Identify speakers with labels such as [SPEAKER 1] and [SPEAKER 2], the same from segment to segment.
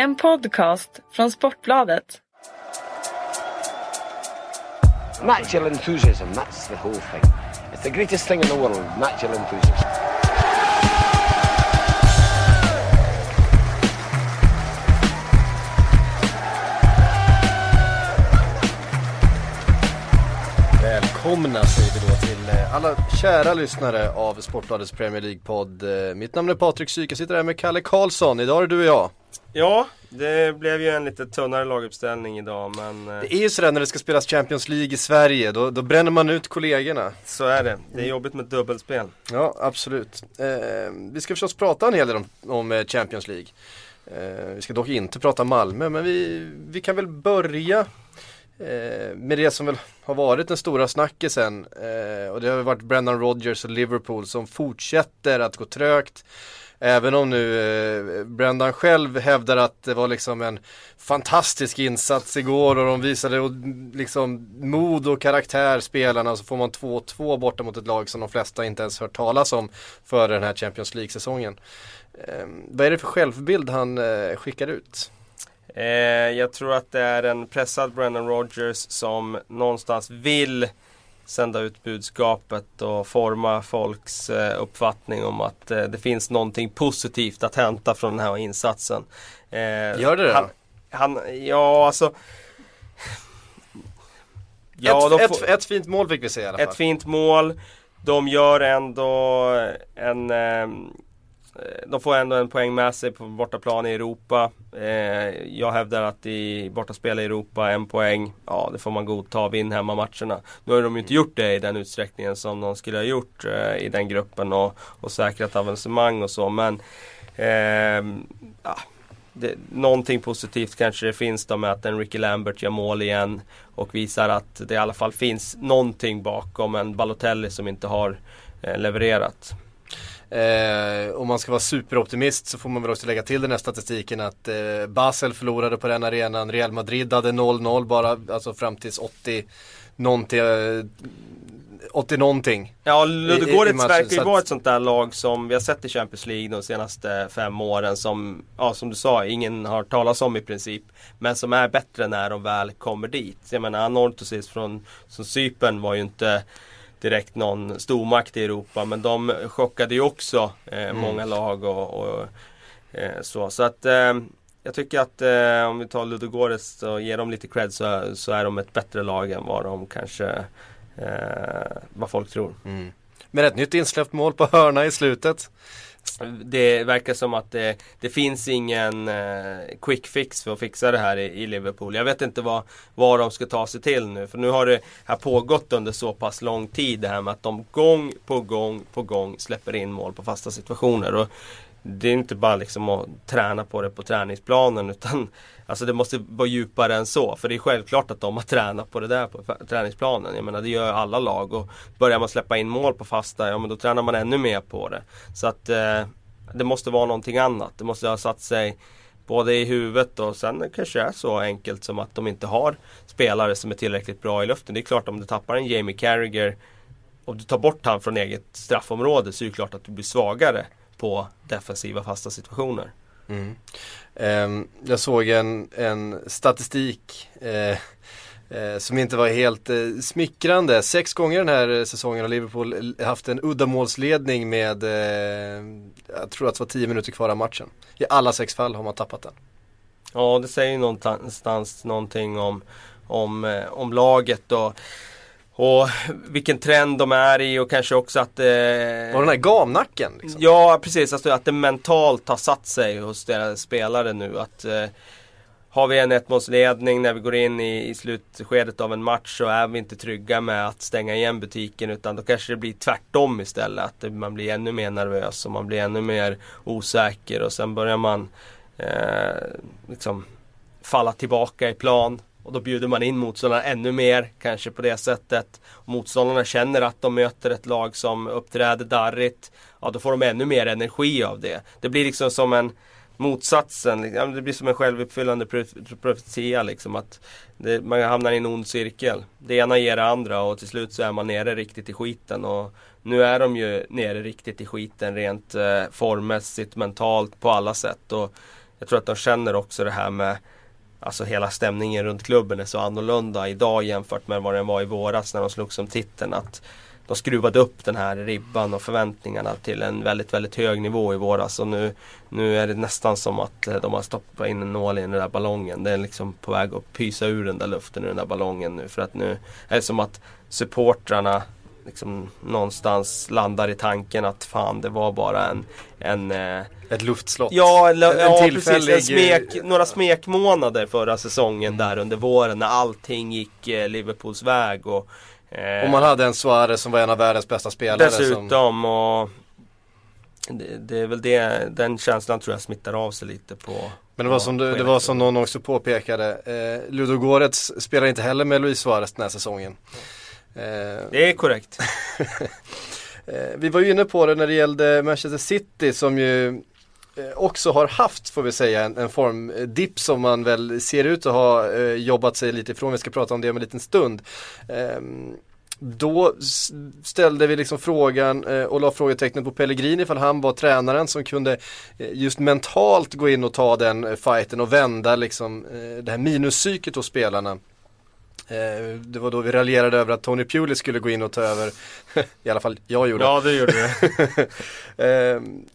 [SPEAKER 1] En podcast från Sportbladet.
[SPEAKER 2] Natural enthusiasm, that's the whole thing. It's the greatest thing in the world, natural enthusiasm.
[SPEAKER 3] Välkomna säger vi då till alla kära lyssnare av Sportbladets Premier League-podd. Eh, Mitt namn är Patrik Syk, jag sitter här med Kalle Karlsson. Idag är det du och jag.
[SPEAKER 4] Ja, det blev ju en lite tunnare laguppställning idag men eh,
[SPEAKER 3] Det är ju sådär när det ska spelas Champions League i Sverige, då, då bränner man ut kollegorna.
[SPEAKER 4] så är det. Det är jobbigt med dubbelspel.
[SPEAKER 3] Ja, absolut. Eh, vi ska förstås prata en hel del om, om eh, Champions League. Eh, vi ska dock inte prata Malmö, men vi, vi kan väl börja eh, med det som väl har varit den stora snackisen. Eh, och det har varit Brendan Rodgers och Liverpool som fortsätter att gå trögt. Även om nu eh, Brendan själv hävdar att det var liksom en fantastisk insats igår och de visade och, liksom mod och karaktär spelarna så får man 2-2 borta mot ett lag som de flesta inte ens hört talas om före den här Champions League-säsongen. Eh, vad är det för självbild han eh, skickar ut?
[SPEAKER 4] Eh, jag tror att det är en pressad Brendan Rodgers som någonstans vill sända ut budskapet och forma folks eh, uppfattning om att eh, det finns någonting positivt att hämta från den här insatsen. Eh,
[SPEAKER 3] Gör det det
[SPEAKER 4] han, Ja, alltså. Ja,
[SPEAKER 3] ett, ett, ett fint mål fick vi se i alla fall.
[SPEAKER 4] Ett fint mål. De gör ändå en de får ändå en poäng med sig på bortaplan i Europa. Eh, jag hävdar att i bortaspel i Europa, en poäng, ja det får man godta, vinn hemmamatcherna. Nu har de ju inte gjort det i den utsträckningen som de skulle ha gjort eh, i den gruppen och, och säkrat avancemang och så. Men ehm, ja, det, någonting positivt kanske det finns då med att en Ricky Lambert gör mål igen och visar att det i alla fall finns någonting bakom en Balotelli som inte har eh, levererat.
[SPEAKER 3] Eh, om man ska vara superoptimist så får man väl också lägga till den här statistiken att eh, Basel förlorade på den arenan, Real Madrid hade 0-0 bara, alltså fram tills 80 någonting, eh, 80 någonting.
[SPEAKER 4] Ja, Ludogorets verkar ju vara ett sånt där lag som vi har sett i Champions League de senaste fem åren som, ja som du sa, ingen har talas om i princip. Men som är bättre när de väl kommer dit. Jag menar, Anortosis från, från Cypern var ju inte direkt någon stormakt i Europa men de chockade ju också eh, många lag och, och eh, så. Så att eh, jag tycker att eh, om vi tar Ludogorets och ger dem lite cred så, så är de ett bättre lag än vad de kanske eh, vad folk tror.
[SPEAKER 3] Men ett nytt insläppt mål på hörna i slutet.
[SPEAKER 4] Det verkar som att det, det finns ingen eh, quick fix för att fixa det här i, i Liverpool. Jag vet inte vad, vad de ska ta sig till nu. För nu har det här pågått under så pass lång tid det här med att de gång på gång på gång släpper in mål på fasta situationer. Och det är inte bara liksom att träna på det på träningsplanen utan Alltså det måste vara djupare än så. För det är självklart att de har tränat på det där på träningsplanen. Jag menar det gör alla lag. Och börjar man släppa in mål på fasta, ja men då tränar man ännu mer på det. Så att eh, det måste vara någonting annat. Det måste ha satt sig både i huvudet och sen kanske det är så enkelt som att de inte har spelare som är tillräckligt bra i luften. Det är klart om du tappar en Jamie Carragher om du tar bort han från eget straffområde så är det klart att du blir svagare på defensiva fasta situationer.
[SPEAKER 3] Ehm, jag såg en, en statistik eh, eh, som inte var helt eh, smickrande. Sex gånger den här eh, säsongen har Liverpool haft en uddamålsledning med, eh, jag tror att det var tio minuter kvar av matchen. I alla sex fall har man tappat den.
[SPEAKER 4] Ja, det säger ju någonstans någonting om, om, eh, om laget och, och vilken trend de är i och kanske också att... Eh,
[SPEAKER 3] Och den här gamnacken liksom.
[SPEAKER 4] Ja, precis. Alltså att det mentalt har satt sig hos deras spelare nu. Att eh, Har vi en ettmålsledning när vi går in i, i slutskedet av en match så är vi inte trygga med att stänga igen butiken utan då kanske det blir tvärtom istället. Att man blir ännu mer nervös och man blir ännu mer osäker och sen börjar man eh, liksom falla tillbaka i plan. Och då bjuder man in motståndarna ännu mer, kanske på det sättet. Motståndarna känner att de möter ett lag som uppträder darrigt. Ja, då får de ännu mer energi av det. Det blir liksom som en motsatsen. Det blir som en självuppfyllande profetia liksom. Att det, man hamnar i en ond cirkel. Det ena ger det andra och till slut så är man nere riktigt i skiten. Och nu är de ju nere riktigt i skiten rent eh, formmässigt, mentalt, på alla sätt. Och jag tror att de känner också det här med Alltså hela stämningen runt klubben är så annorlunda idag jämfört med vad den var i våras när de slogs om titeln. Att de skruvade upp den här ribban och förväntningarna till en väldigt, väldigt hög nivå i våras. Och nu, nu är det nästan som att eh, de har stoppat in en nål i den där ballongen. Det är liksom på väg att pysa ur den där luften ur den där ballongen nu. För att nu är det som att supportrarna liksom någonstans landar i tanken att fan det var bara en, en
[SPEAKER 3] eh, Ett luftslott.
[SPEAKER 4] Ja, en, ja precis. En smek, några smekmånader förra säsongen där under våren när allting gick eh, Liverpools väg. Och,
[SPEAKER 3] eh, och man hade en Suarez som var en av världens bästa spelare.
[SPEAKER 4] Dessutom som... och det, det, är väl det, den känslan tror jag smittar av sig lite på
[SPEAKER 3] men det var, som, det, det var som någon också påpekade, eh, Ludo Goretz spelar inte heller med Luis Suarez den här säsongen.
[SPEAKER 4] Eh, det är korrekt.
[SPEAKER 3] Eh, vi var ju inne på det när det gällde Manchester City som ju eh, också har haft, får vi säga, en, en formdipp som man väl ser ut att ha eh, jobbat sig lite ifrån. Vi ska prata om det om en liten stund. Eh, då ställde vi liksom frågan eh, och la frågetecknet på Pellegrini ifall han var tränaren som kunde just mentalt gå in och ta den fighten och vända liksom det här minuspsyket hos spelarna. Eh, det var då vi raljerade över att Tony Pulis skulle gå in och ta över. I alla fall jag gjorde.
[SPEAKER 4] Ja, det gjorde det.
[SPEAKER 3] Eh,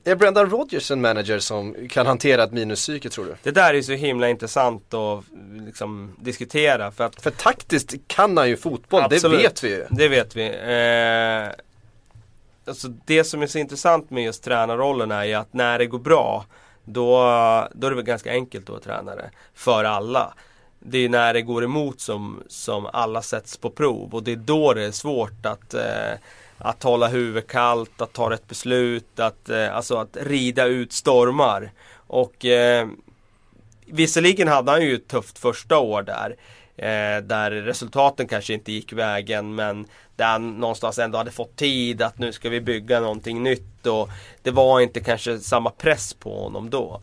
[SPEAKER 3] är Brendan Rodgers en manager som kan hantera ett minuspsyke tror du?
[SPEAKER 4] Det där är så himla intressant att liksom, diskutera. För, att,
[SPEAKER 3] för taktiskt kan han ju fotboll, Absolut, det vet vi ju.
[SPEAKER 4] Det vet vi. Eh, alltså det som är så intressant med just tränarrollen är ju att när det går bra då, då är det väl ganska enkelt att vara tränare. För alla det är när det går emot som, som alla sätts på prov och det är då det är svårt att, eh, att hålla huvudet kallt, att ta rätt beslut, att, eh, alltså att rida ut stormar. Och eh, visserligen hade han ju ett tufft första år där. Eh, där resultaten kanske inte gick vägen men där han någonstans ändå hade fått tid att nu ska vi bygga någonting nytt och det var inte kanske samma press på honom då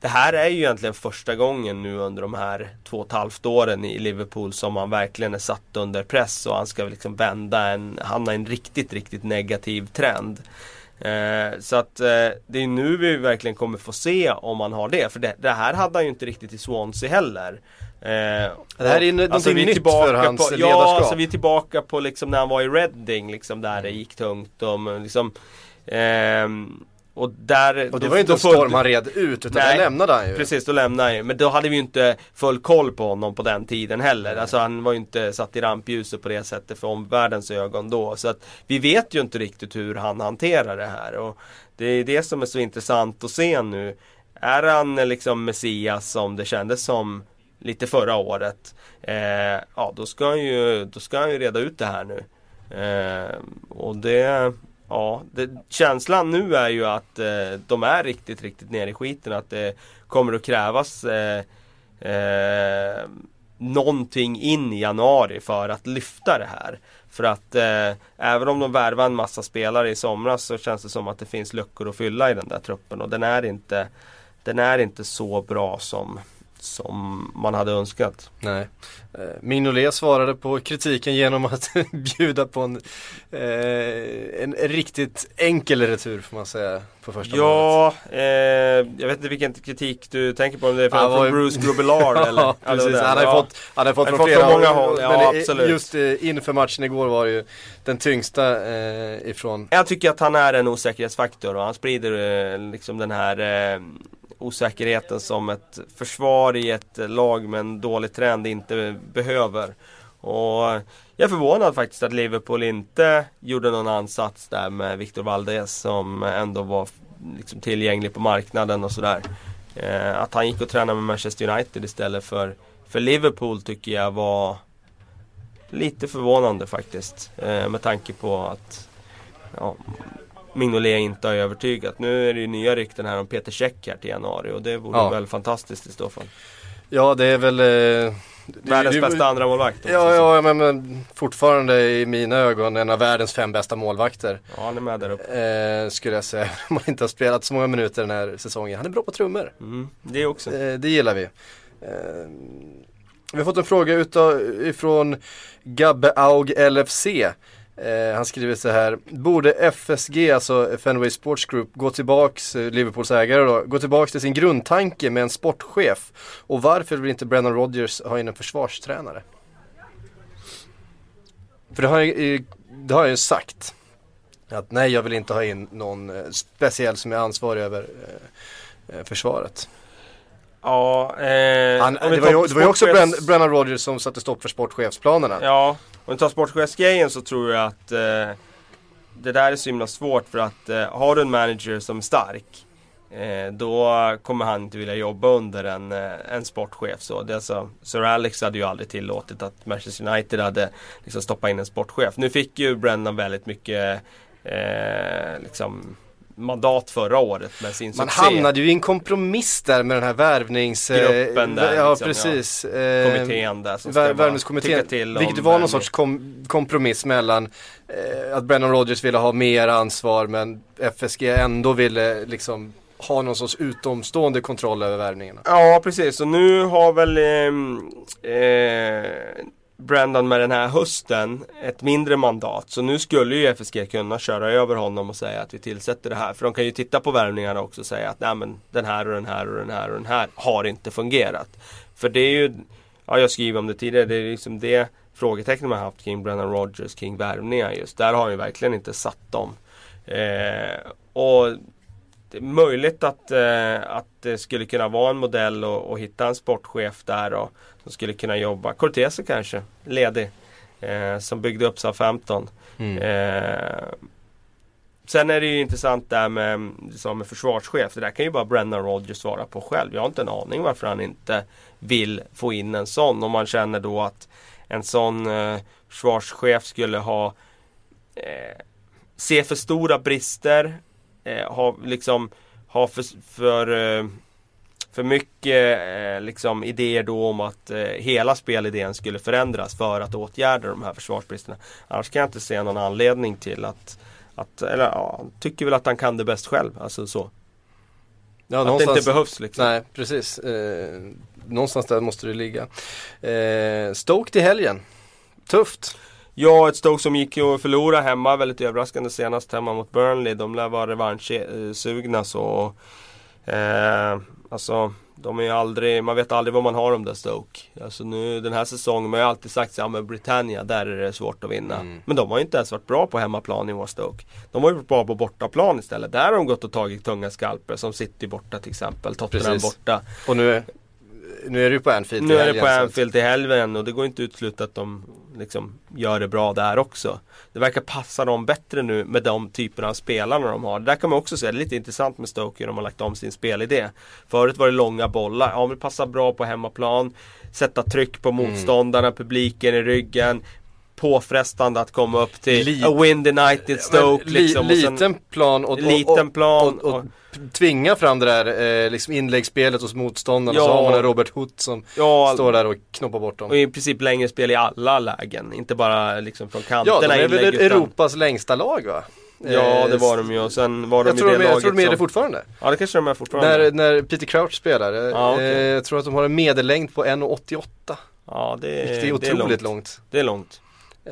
[SPEAKER 4] det här är ju egentligen första gången nu under de här två och ett halvt åren i Liverpool som han verkligen är satt under press och han ska liksom vända en, hamna i en riktigt, riktigt negativ trend. Eh, så att eh, det är nu vi verkligen kommer få se om han har det. För det, det här hade han ju inte riktigt i Swansea heller.
[SPEAKER 3] Eh, det här är någonting alltså, nytt för hans
[SPEAKER 4] på,
[SPEAKER 3] ledarskap.
[SPEAKER 4] Ja, alltså vi är tillbaka på liksom när han var i Reading liksom där det gick tungt. Och, liksom, eh,
[SPEAKER 3] och, där, och det var ju inte en storm han red ut utan nej, lämnade han ju.
[SPEAKER 4] Precis, då lämnade han ju. Men då hade vi ju inte full koll på honom på den tiden heller. Nej. Alltså han var ju inte satt i rampljuset på det sättet för omvärldens ögon då. Så att vi vet ju inte riktigt hur han hanterar det här. Och det är det som är så intressant att se nu. Är han liksom Messias som det kändes som lite förra året. Eh, ja, då ska, han ju, då ska han ju reda ut det här nu. Eh, och det Ja, det, känslan nu är ju att eh, de är riktigt, riktigt nere i skiten. Att det kommer att krävas eh, eh, någonting in i januari för att lyfta det här. För att eh, även om de värvar en massa spelare i somras så känns det som att det finns luckor att fylla i den där truppen. Och den är inte, den är inte så bra som som man hade önskat.
[SPEAKER 3] Nej. Eh, Mignolet svarade på kritiken genom att bjuda på en, eh, en riktigt enkel retur får man säga på första
[SPEAKER 4] Ja, eh, jag vet inte vilken kritik du tänker på om det är från, från Bruce Grubelard eller?
[SPEAKER 3] ja, precis. Han har ja. fått, han har fått från flera från många håll. Ja, absolut. Just eh, inför matchen igår var det ju den tyngsta eh, ifrån.
[SPEAKER 4] Jag tycker att han är en osäkerhetsfaktor och han sprider eh, liksom den här eh, osäkerheten som ett försvar i ett lag med en dålig trend inte behöver. Och jag är förvånad faktiskt att Liverpool inte gjorde någon ansats där med Victor Valdez som ändå var liksom tillgänglig på marknaden och sådär. Eh, att han gick och tränade med Manchester United istället för, för Liverpool tycker jag var lite förvånande faktiskt. Eh, med tanke på att ja, Mignolet inte har övertygat. Nu är det ju nya rykten här om Peter Käck här till januari och det vore ja. väl fantastiskt i så fall.
[SPEAKER 3] Ja det är väl eh,
[SPEAKER 4] Världens
[SPEAKER 3] det,
[SPEAKER 4] bästa andra målvakt
[SPEAKER 3] Ja, ja men, men, fortfarande i mina ögon en av världens fem bästa målvakter.
[SPEAKER 4] Ja han är med där uppe.
[SPEAKER 3] Eh, skulle jag säga. Om man inte har spelat så många minuter den här säsongen. Han är bra på trummor.
[SPEAKER 4] Mm, det också.
[SPEAKER 3] Eh, det gillar vi. Eh, vi har fått en fråga utav, ifrån Gabbe Aug LFC. Eh, han skriver så här, borde FSG, alltså Fenway Sports Group, gå tillbaks, eh, Liverpools ägare då, gå tillbaks till sin grundtanke med en sportchef? Och varför vill inte Brennan Rodgers ha in en försvarstränare? För det har jag, ju- det har jag ju sagt. Att nej, jag vill inte ha in någon eh, speciell som är ansvarig över eh, eh, försvaret.
[SPEAKER 4] Ja, eh,
[SPEAKER 3] Han, det, var ju, det var ju också Brennan Rodgers som satte stopp för sportchefsplanerna.
[SPEAKER 4] Ja, om vi tar sportchefsgrejen så tror jag att eh, det där är så himla svårt för att eh, har du en manager som är stark eh, då kommer han inte vilja jobba under en, eh, en sportchef. Så det alltså, Sir Alex hade ju aldrig tillåtit att Manchester United hade liksom stoppat in en sportchef. Nu fick ju Brennan väldigt mycket eh, liksom mandat förra året med sin
[SPEAKER 3] Man
[SPEAKER 4] succé.
[SPEAKER 3] hamnade ju i en kompromiss där med den här värvnings... eh,
[SPEAKER 4] Gruppen där,
[SPEAKER 3] Ja,
[SPEAKER 4] liksom,
[SPEAKER 3] precis. Eh,
[SPEAKER 4] kommittén där som
[SPEAKER 3] Vär, Värvningskommittén,
[SPEAKER 4] till
[SPEAKER 3] vilket var någon sorts kom, kompromiss mellan eh, att Brennan Rodgers ville ha mer ansvar men FSG ändå ville liksom ha någon sorts utomstående kontroll över värvningarna.
[SPEAKER 4] Ja precis, och nu har väl ehm, eh, Brandon med den här hösten ett mindre mandat. Så nu skulle ju FSG kunna köra över honom och säga att vi tillsätter det här. För de kan ju titta på värvningarna också och säga att Nej, men den här och den här och den här och den här har inte fungerat. För det är ju, ja jag skriver om det tidigare, det är liksom det frågetecknen man har haft kring Brennan Rogers kring värvningar just. Där har han ju verkligen inte satt dem. Eh, och det är möjligt att, eh, att det skulle kunna vara en modell och, och hitta en sportchef där och, som skulle kunna jobba. Cortese kanske, ledig. Eh, som byggde upp Southampton. Eh, sen är det ju intressant där med, sa med försvarschef. Det där kan ju bara Brennan Rodgers svara på själv. Jag har inte en aning varför han inte vill få in en sån. Om man känner då att en sån eh, försvarschef skulle ha eh, Se för stora brister eh, ha liksom ha för, för, eh, för mycket eh, liksom idéer då om att eh, hela spelidén skulle förändras för att åtgärda de här försvarsbristerna. Annars kan jag inte se någon anledning till att, att eller ja, han tycker väl att han kan det bäst själv. Alltså så.
[SPEAKER 3] Ja,
[SPEAKER 4] att det inte behövs liksom.
[SPEAKER 3] Nej, precis. Eh, någonstans där måste det ligga. Eh, Stoke till helgen. Tufft.
[SPEAKER 4] Ja, ett Stoke som gick och förlorade hemma väldigt överraskande senast hemma mot Burnley. De lär vara revanschsugna så. Eh, alltså, de är ju aldrig, man vet aldrig vad man har om där Stoke. Alltså nu den här säsongen, man har ju alltid sagt så, ja men Britannia, där är det svårt att vinna.
[SPEAKER 3] Mm.
[SPEAKER 4] Men de har ju inte ens varit bra på hemmaplan i år Stoke. De har ju varit bra på bortaplan istället. Där har de gått och tagit tunga skalper som City borta till exempel. Tottenham
[SPEAKER 3] Precis.
[SPEAKER 4] borta.
[SPEAKER 3] Och nu är, nu är det ju på Anfield
[SPEAKER 4] Nu
[SPEAKER 3] till
[SPEAKER 4] är det
[SPEAKER 3] helgen,
[SPEAKER 4] på Anfield till helgen och det går inte utesluta att de liksom gör det bra där också. Det verkar passa dem bättre nu med de typerna av spelarna de har. Där kan man också säga, det är lite intressant med Stoke hur de har lagt om sin spelidé. Förut var det långa bollar, ja men det passar bra på hemmaplan. Sätta tryck på
[SPEAKER 3] Mm.
[SPEAKER 4] motståndarna, publiken i ryggen. Påfrestande att komma upp till
[SPEAKER 3] Li-
[SPEAKER 4] a Wind United Stoke
[SPEAKER 3] Men li,
[SPEAKER 4] liksom. och
[SPEAKER 3] liten plan och, och,
[SPEAKER 4] liten
[SPEAKER 3] och,
[SPEAKER 4] plan
[SPEAKER 3] och, och, tvinga fram det där eh, liksom inläggsspelet hos motståndarna.
[SPEAKER 4] Ja.
[SPEAKER 3] Så har man en Robert Hood som
[SPEAKER 4] ja,
[SPEAKER 3] står där och knoppar bort dem.
[SPEAKER 4] och i princip längre spel i alla lägen. Inte bara liksom från
[SPEAKER 3] Ja,
[SPEAKER 4] kanterna
[SPEAKER 3] de är väl
[SPEAKER 4] inlägg, utan-
[SPEAKER 3] Europas längsta lag va?
[SPEAKER 4] Ja
[SPEAKER 3] Eh,
[SPEAKER 4] det var de ju och sen var de
[SPEAKER 3] Jag
[SPEAKER 4] i
[SPEAKER 3] tror,
[SPEAKER 4] det
[SPEAKER 3] de är, jag
[SPEAKER 4] laget
[SPEAKER 3] tror de är det
[SPEAKER 4] som...
[SPEAKER 3] fortfarande.
[SPEAKER 4] Ja det kanske de är fortfarande.
[SPEAKER 3] När, när Peter Crouch spelar. eh,
[SPEAKER 4] Ja, okej.
[SPEAKER 3] eh, jag tror att de har en medellängd på 1,88.
[SPEAKER 4] Ja det är,
[SPEAKER 3] Vilket är otroligt
[SPEAKER 4] långt.
[SPEAKER 3] långt.
[SPEAKER 4] Det är långt.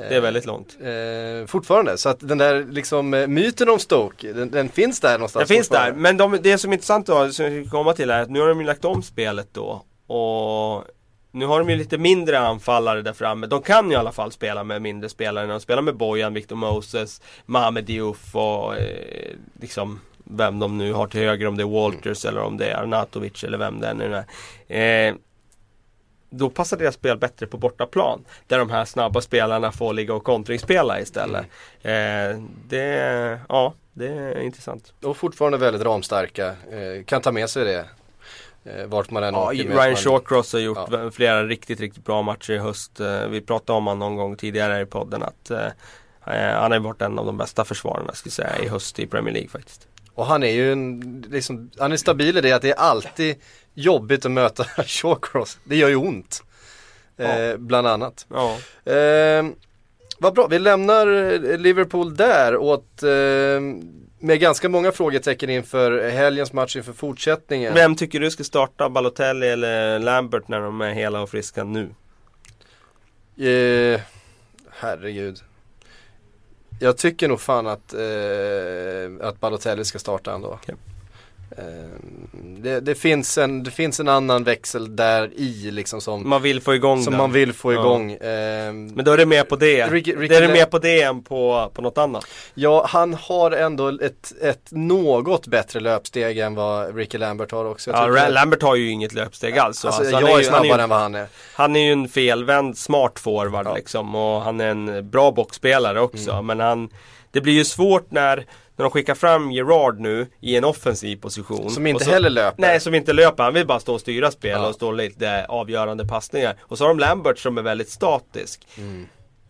[SPEAKER 4] Det är väldigt långt.
[SPEAKER 3] Eh, fortfarande, så att den där liksom eh, myten om Stoke, den, den finns där någonstans
[SPEAKER 4] Det finns där, men de, det som är intressant då, som jag ska komma till är att nu har de ju lagt om spelet då. Och nu har de ju lite mindre anfallare där framme. De kan ju i alla fall spela med mindre spelare. De spelar med Bojan, Victor Moses, Mohamed Diouf och eh, liksom vem de nu har till höger. Om det är Walters eller om det är Arnautovic eller vem det är nu är. Eh, då passar deras spel bättre på bortaplan. Där de här snabba spelarna får ligga och kontringsspela istället. Eh, det, ja, det är intressant.
[SPEAKER 3] Och fortfarande väldigt ramstarka, eh, kan ta med sig det. Eh, vart man än
[SPEAKER 4] Ja,
[SPEAKER 3] åker.
[SPEAKER 4] Ryan
[SPEAKER 3] Man-
[SPEAKER 4] Shawcross har gjort
[SPEAKER 3] Ja.
[SPEAKER 4] flera riktigt, riktigt bra matcher i höst. Eh, Vi pratade om honom någon gång tidigare i podden att eh, eh, han har varit en av de bästa försvararna skulle jag säga i höst i Premier League faktiskt.
[SPEAKER 3] Och han är ju en, liksom, han är stabil i det att det är alltid jobbigt att möta Shawcross. Det gör ju ont. Eh,
[SPEAKER 4] Ja.
[SPEAKER 3] bland annat.
[SPEAKER 4] Ja,
[SPEAKER 3] Eh, vad bra, vi lämnar eh, Liverpool där åt eh, med ganska många frågetecken inför helgens match inför fortsättningen.
[SPEAKER 4] Vem tycker du ska starta? Balotelli eller Lambert när de är hela och friska nu?
[SPEAKER 3] Eh, herregud. jag tycker nog fan att, eh, att Balotelli ska starta ändå.
[SPEAKER 4] Okej.
[SPEAKER 3] Eh, det, det, finns en, det finns en annan växel där i liksom som,
[SPEAKER 4] Man vill få igång
[SPEAKER 3] som
[SPEAKER 4] den.
[SPEAKER 3] man vill få
[SPEAKER 4] Ja.
[SPEAKER 3] igång. Eh,
[SPEAKER 4] Men då är det mer på det.
[SPEAKER 3] Ricky- Ricky
[SPEAKER 4] det är det mer på det än på, på något annat.
[SPEAKER 3] Ja, han har ändå ett, ett något bättre löpsteg än vad Ricky Lambert har också.
[SPEAKER 4] Ja, Ra- Lambert har ju inget löpsteg alls. så
[SPEAKER 3] Alltså,
[SPEAKER 4] alltså, han
[SPEAKER 3] jag är,
[SPEAKER 4] han
[SPEAKER 3] snabbare
[SPEAKER 4] ju-
[SPEAKER 3] än vad han är.
[SPEAKER 4] Han är ju en felvänd smart forward
[SPEAKER 3] Ja.
[SPEAKER 4] liksom och han är en bra boxspelare också.
[SPEAKER 3] Mm.
[SPEAKER 4] Men han, det blir ju svårt när, när de skickar fram Gerard nu i en offensiv position.
[SPEAKER 3] Som inte
[SPEAKER 4] så,
[SPEAKER 3] heller löper.
[SPEAKER 4] Nej, som inte löper. Han vill bara stå och styra spel
[SPEAKER 3] Ja.
[SPEAKER 4] och stå lite avgörande passningar. Och så har de Lambert som är väldigt statisk.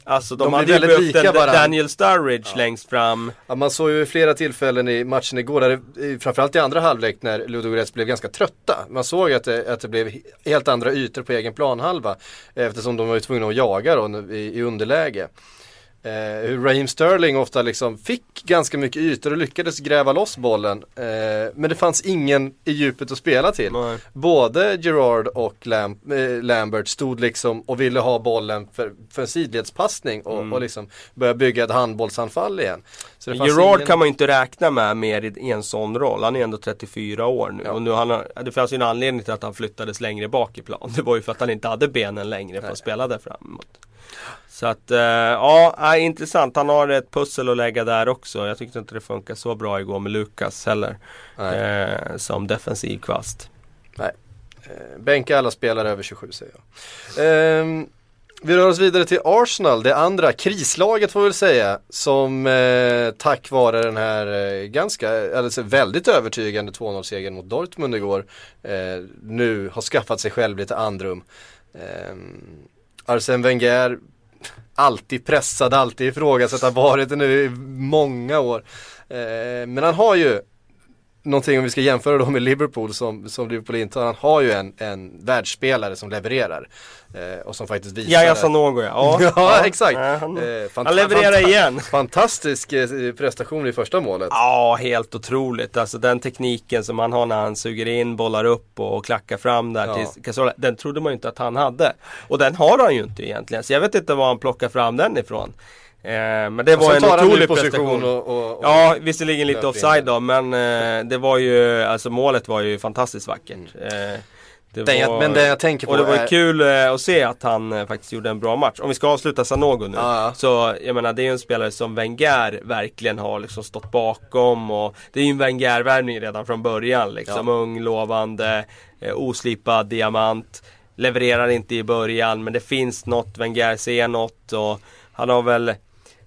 [SPEAKER 4] Alltså de,
[SPEAKER 3] De
[SPEAKER 4] hade ju behövt. Daniel Sturridge längst fram.
[SPEAKER 3] Ja, man såg ju flera tillfällen i matchen igår, där det, framförallt i andra halvlek när Ludogorets blev ganska trötta. Man såg att det, att det blev he- helt andra ytor på egen planhalva. Eftersom de var tvungna att jaga då i, i underläge. Eh, hur Raheem Sterling ofta liksom fick ganska mycket ytor och lyckades gräva loss bollen. Eh, men det fanns ingen i djupet att spela till.
[SPEAKER 4] Nej.
[SPEAKER 3] Både Gerard och Lam eh, Lambert stod liksom och ville ha bollen för, för en sidledspassning och,
[SPEAKER 4] Mm.
[SPEAKER 3] och liksom börja bygga ett handbollsanfall igen.
[SPEAKER 4] Gerard
[SPEAKER 3] ingen-
[SPEAKER 4] kan man ju inte räkna med mer i en sån roll. Han är ändå 34 år nu.
[SPEAKER 3] Ja.
[SPEAKER 4] Och nu han har, det fanns ju en anledning till att han flyttades längre bak i plan. Det var ju för att han inte hade benen längre för att spela där framåt. Så att, eh, ja, intressant. Han har ett pussel att lägga där också. Jag tyckte inte det funkar så bra igår med Lukas heller.
[SPEAKER 3] Nej.
[SPEAKER 4] Eh, som defensiv kvast.
[SPEAKER 3] Eh, Bänka alla spelare över 27 säger jag. Ehm, vi rör oss vidare till Arsenal, det andra krislaget får vi väl säga. Som eh, tack vare den här eh, ganska, alltså väldigt övertygande 2-0 segern mot Dortmund igår. Nu har skaffat sig själv lite andrum. Eh, Arsene Wenger, alltid pressad, alltid ifrågasatt, har varit det nu i många år. Eh, men han har ju någonting om vi ska jämföra då med Liverpool som, som Liverpool inte har. Han har ju en, en världsspelare som levererar. Eh, och som faktiskt visar
[SPEAKER 4] Jaja. Sanogo ja.
[SPEAKER 3] Ja, exakt.
[SPEAKER 4] Ja, han,
[SPEAKER 3] Eh,
[SPEAKER 4] han levererar igen.
[SPEAKER 3] Fantastisk eh, prestation i första målet.
[SPEAKER 4] Ja, helt otroligt. Alltså den tekniken som han har när han suger in, bollar upp och klackar fram där
[SPEAKER 3] Ja.
[SPEAKER 4] till Casola. Den trodde man ju inte att han hade. Och den har han ju inte egentligen. Så jag vet inte var han plockar fram den ifrån. Eh, men det
[SPEAKER 3] Och
[SPEAKER 4] var en otrolig
[SPEAKER 3] position och, och, och
[SPEAKER 4] Ja, visserligen lite
[SPEAKER 3] in
[SPEAKER 4] offside
[SPEAKER 3] den.
[SPEAKER 4] då, men eh, det var ju, alltså målet var ju fantastiskt vackert. Eh, det
[SPEAKER 3] Den jag, men det jag tänker på
[SPEAKER 4] och det var
[SPEAKER 3] är,
[SPEAKER 4] kul eh, att se att han faktiskt gjorde en bra match. Om vi ska avsluta Sanogo nu.
[SPEAKER 3] Ja, ja.
[SPEAKER 4] Så jag menar det är ju en spelare som Wenger verkligen har liksom stått bakom. Och det är ju en Wenger-värvning redan från början. Liksom.
[SPEAKER 3] Ja.
[SPEAKER 4] Ung, lovande, oslipad diamant. Levererar inte i början men det finns något, Wenger ser något. Och han har väl,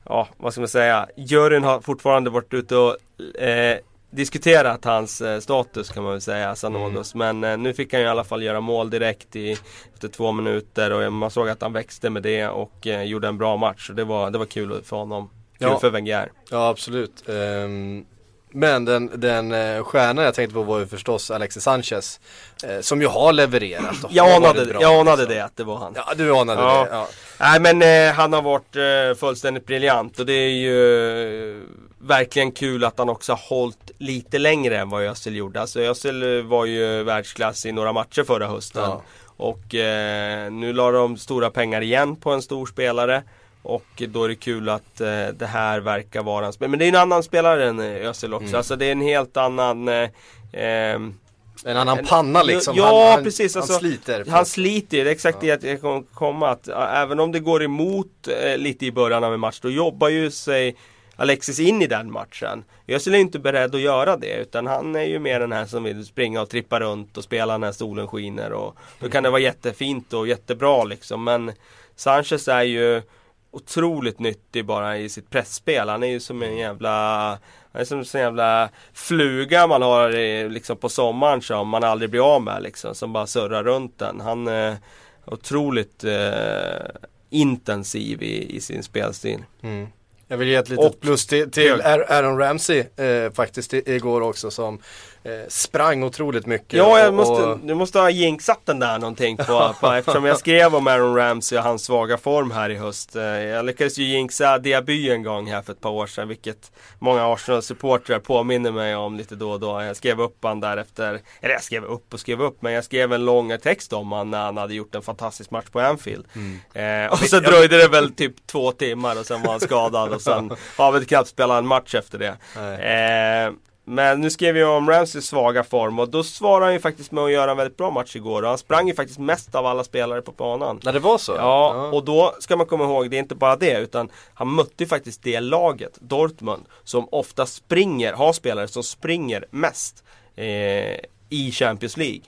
[SPEAKER 4] ja vad ska man säga, juryn har fortfarande varit ute och eh, diskuterat hans eh, status kan man väl säga, Sanogos. Men eh, nu fick han ju i alla fall göra mål direkt i, efter två minuter och man såg att han växte med det och eh, gjorde en bra match. Så det var, det var kul för honom. Kul
[SPEAKER 3] Ja.
[SPEAKER 4] för Wenger.
[SPEAKER 3] Ja absolut. Ehm, men den, den eh, stjärnan jag tänkte på var ju förstås Alexis Sanchez. Eh, som ju har levererat och
[SPEAKER 4] Jag anade,
[SPEAKER 3] bra,
[SPEAKER 4] jag anade
[SPEAKER 3] liksom.
[SPEAKER 4] det att det var han.
[SPEAKER 3] Ja du anade
[SPEAKER 4] Ja.
[SPEAKER 3] det. Ja.
[SPEAKER 4] Nej men eh, han har varit eh, fullständigt briljant och det är ju eh, verkligen kul att han också har hållit lite längre än vad Özil gjorde. Alltså Özil var ju världsklass i några matcher förra hösten.
[SPEAKER 3] Ja.
[SPEAKER 4] Och nu la de stora pengar igen på en stor spelare. Och då är det kul att eh, det här verkar vara en spelare. Men det är en annan spelare än eh, Özil också.
[SPEAKER 3] Mm.
[SPEAKER 4] Alltså det är en helt annan eh, ehm,
[SPEAKER 3] En annan panna liksom.
[SPEAKER 4] Ja,
[SPEAKER 3] han, han,
[SPEAKER 4] precis,
[SPEAKER 3] Han
[SPEAKER 4] alltså,
[SPEAKER 3] sliter.
[SPEAKER 4] han sliter det är exakt det att jag kom komma att ja, även om det går emot eh, lite i början av en match då jobbar ju sig Alexis in i den matchen. Özil är inte beredd att göra det utan han är ju mer den här som vill springa och trippa runt och spela när solen skiner och då kan det vara jättefint och jättebra liksom men Sanchez är ju otroligt nyttig bara i sitt pressspel. Han är ju som en jävla han är som en jävla fluga man har i, liksom på sommaren som man aldrig blir av med liksom. Som bara surrar runt den. Han är otroligt eh, intensiv i, i sin spelstil.
[SPEAKER 3] Mm. Jag vill ge ett litet
[SPEAKER 4] Och-
[SPEAKER 3] plus till, till Aaron Ramsey eh, faktiskt igår också som sprang otroligt mycket.
[SPEAKER 4] Ja, jag måste,
[SPEAKER 3] och-
[SPEAKER 4] du måste ha jinxat den där någonting på, på eftersom jag skrev om Aaron Ramsey och hans svaga form här i höst. Eh, Jag lyckades ju jinxa Diaby en gång här för ett par år sedan, vilket många Arsenal-supportrar påminner mig om lite då och då. Jag skrev upp han där efter, eller jag skrev upp och skrev upp, men jag skrev en lång text om han när han hade gjort en fantastisk match på Anfield. Eh, och så dröjde det väl typ två timmar och sen var han skadad och sen har vi knappt spelat en match efter det. Eh, men nu skrev jag om Ramseys svaga form och då svarade han ju faktiskt med att göra en väldigt bra match igår och han sprang ju faktiskt mest av alla spelare på banan.
[SPEAKER 3] När det var så?
[SPEAKER 4] Ja, och då ska man komma ihåg, det är inte bara det utan han mötte ju faktiskt det laget, Dortmund, som ofta springer, har spelare som springer mest eh, i Champions League.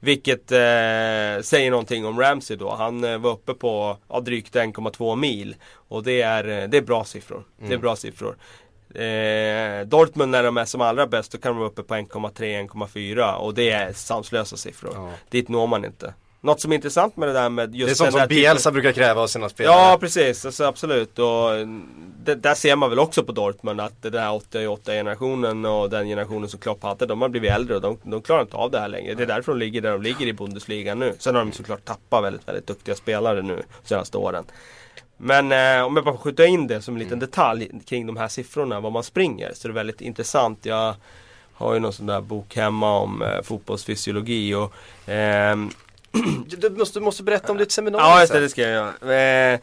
[SPEAKER 4] Vilket eh, säger någonting om Ramsey då. Han eh, var uppe på ja, drygt 1,2 mil. Och det är, eh, det är bra siffror. Det är bra siffror. Eh, Dortmund när de är som allra bäst då kan de vara uppe på 1,3-1,4 och det är sanslösa siffror.
[SPEAKER 3] Ja.
[SPEAKER 4] Dit når man inte. Något som är intressant med det där med just
[SPEAKER 3] Det är sånt som
[SPEAKER 4] typen-
[SPEAKER 3] Bielsa brukar kräva av sina spelare.
[SPEAKER 4] Ja precis, alltså, absolut. Och det, där ser man väl också på Dortmund att den här 88 generationen och den generationen som Klopp hade, de har blivit äldre och de, de klarar inte av det här längre. Det är därför de ligger där de ligger i Bundesliga nu. Sen har de såklart tappat väldigt, väldigt duktiga spelare nu de senaste åren. Men eh, om jag bara får skjuta in det som en liten detalj kring de här siffrorna, vad man springer, så är det väldigt intressant. Jag har ju någon sån där bok hemma om eh, fotbollsfysiologi och ehm,
[SPEAKER 3] Du, måste, du måste berätta om ditt seminarium
[SPEAKER 4] Ja, just det, det ska jag göra. Eh,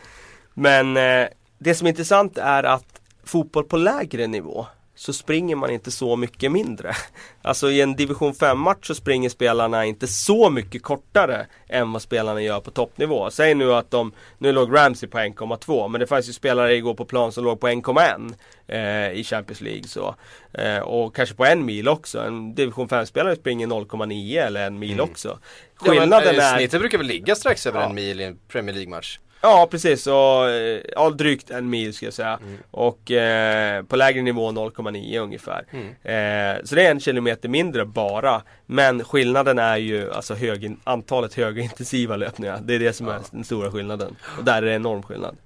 [SPEAKER 4] men eh, det som är intressant är att fotboll på lägre nivå så springer man inte så mycket mindre. Alltså i en division 5 match så springer spelarna inte så mycket kortare än vad spelarna gör på toppnivå. Säg nu att de, nu låg Ramsey på 1,2 men det fanns ju spelare igår på plan som låg på 1,1 eh, i Champions League så. Eh, och kanske på en mil också. En division 5-spelare springer 0,9 eller en mil också.
[SPEAKER 3] Mm. Ja, men,
[SPEAKER 4] Skillnaden
[SPEAKER 3] eh,
[SPEAKER 4] är...
[SPEAKER 3] Snittet brukar väl ligga strax över
[SPEAKER 4] Ja.
[SPEAKER 3] en mil i en Premier League-match?
[SPEAKER 4] Ja precis, och, eh, ja, drygt en mil ska jag säga.
[SPEAKER 3] Mm.
[SPEAKER 4] Och eh, på lägre nivå 0,9 ungefär.
[SPEAKER 3] Mm.
[SPEAKER 4] Eh, så det är en kilometer mindre bara. Men skillnaden är ju alltså hög, antalet högintensiva löpningar. Det är det som är den stora skillnaden. Och där är det enorm skillnad.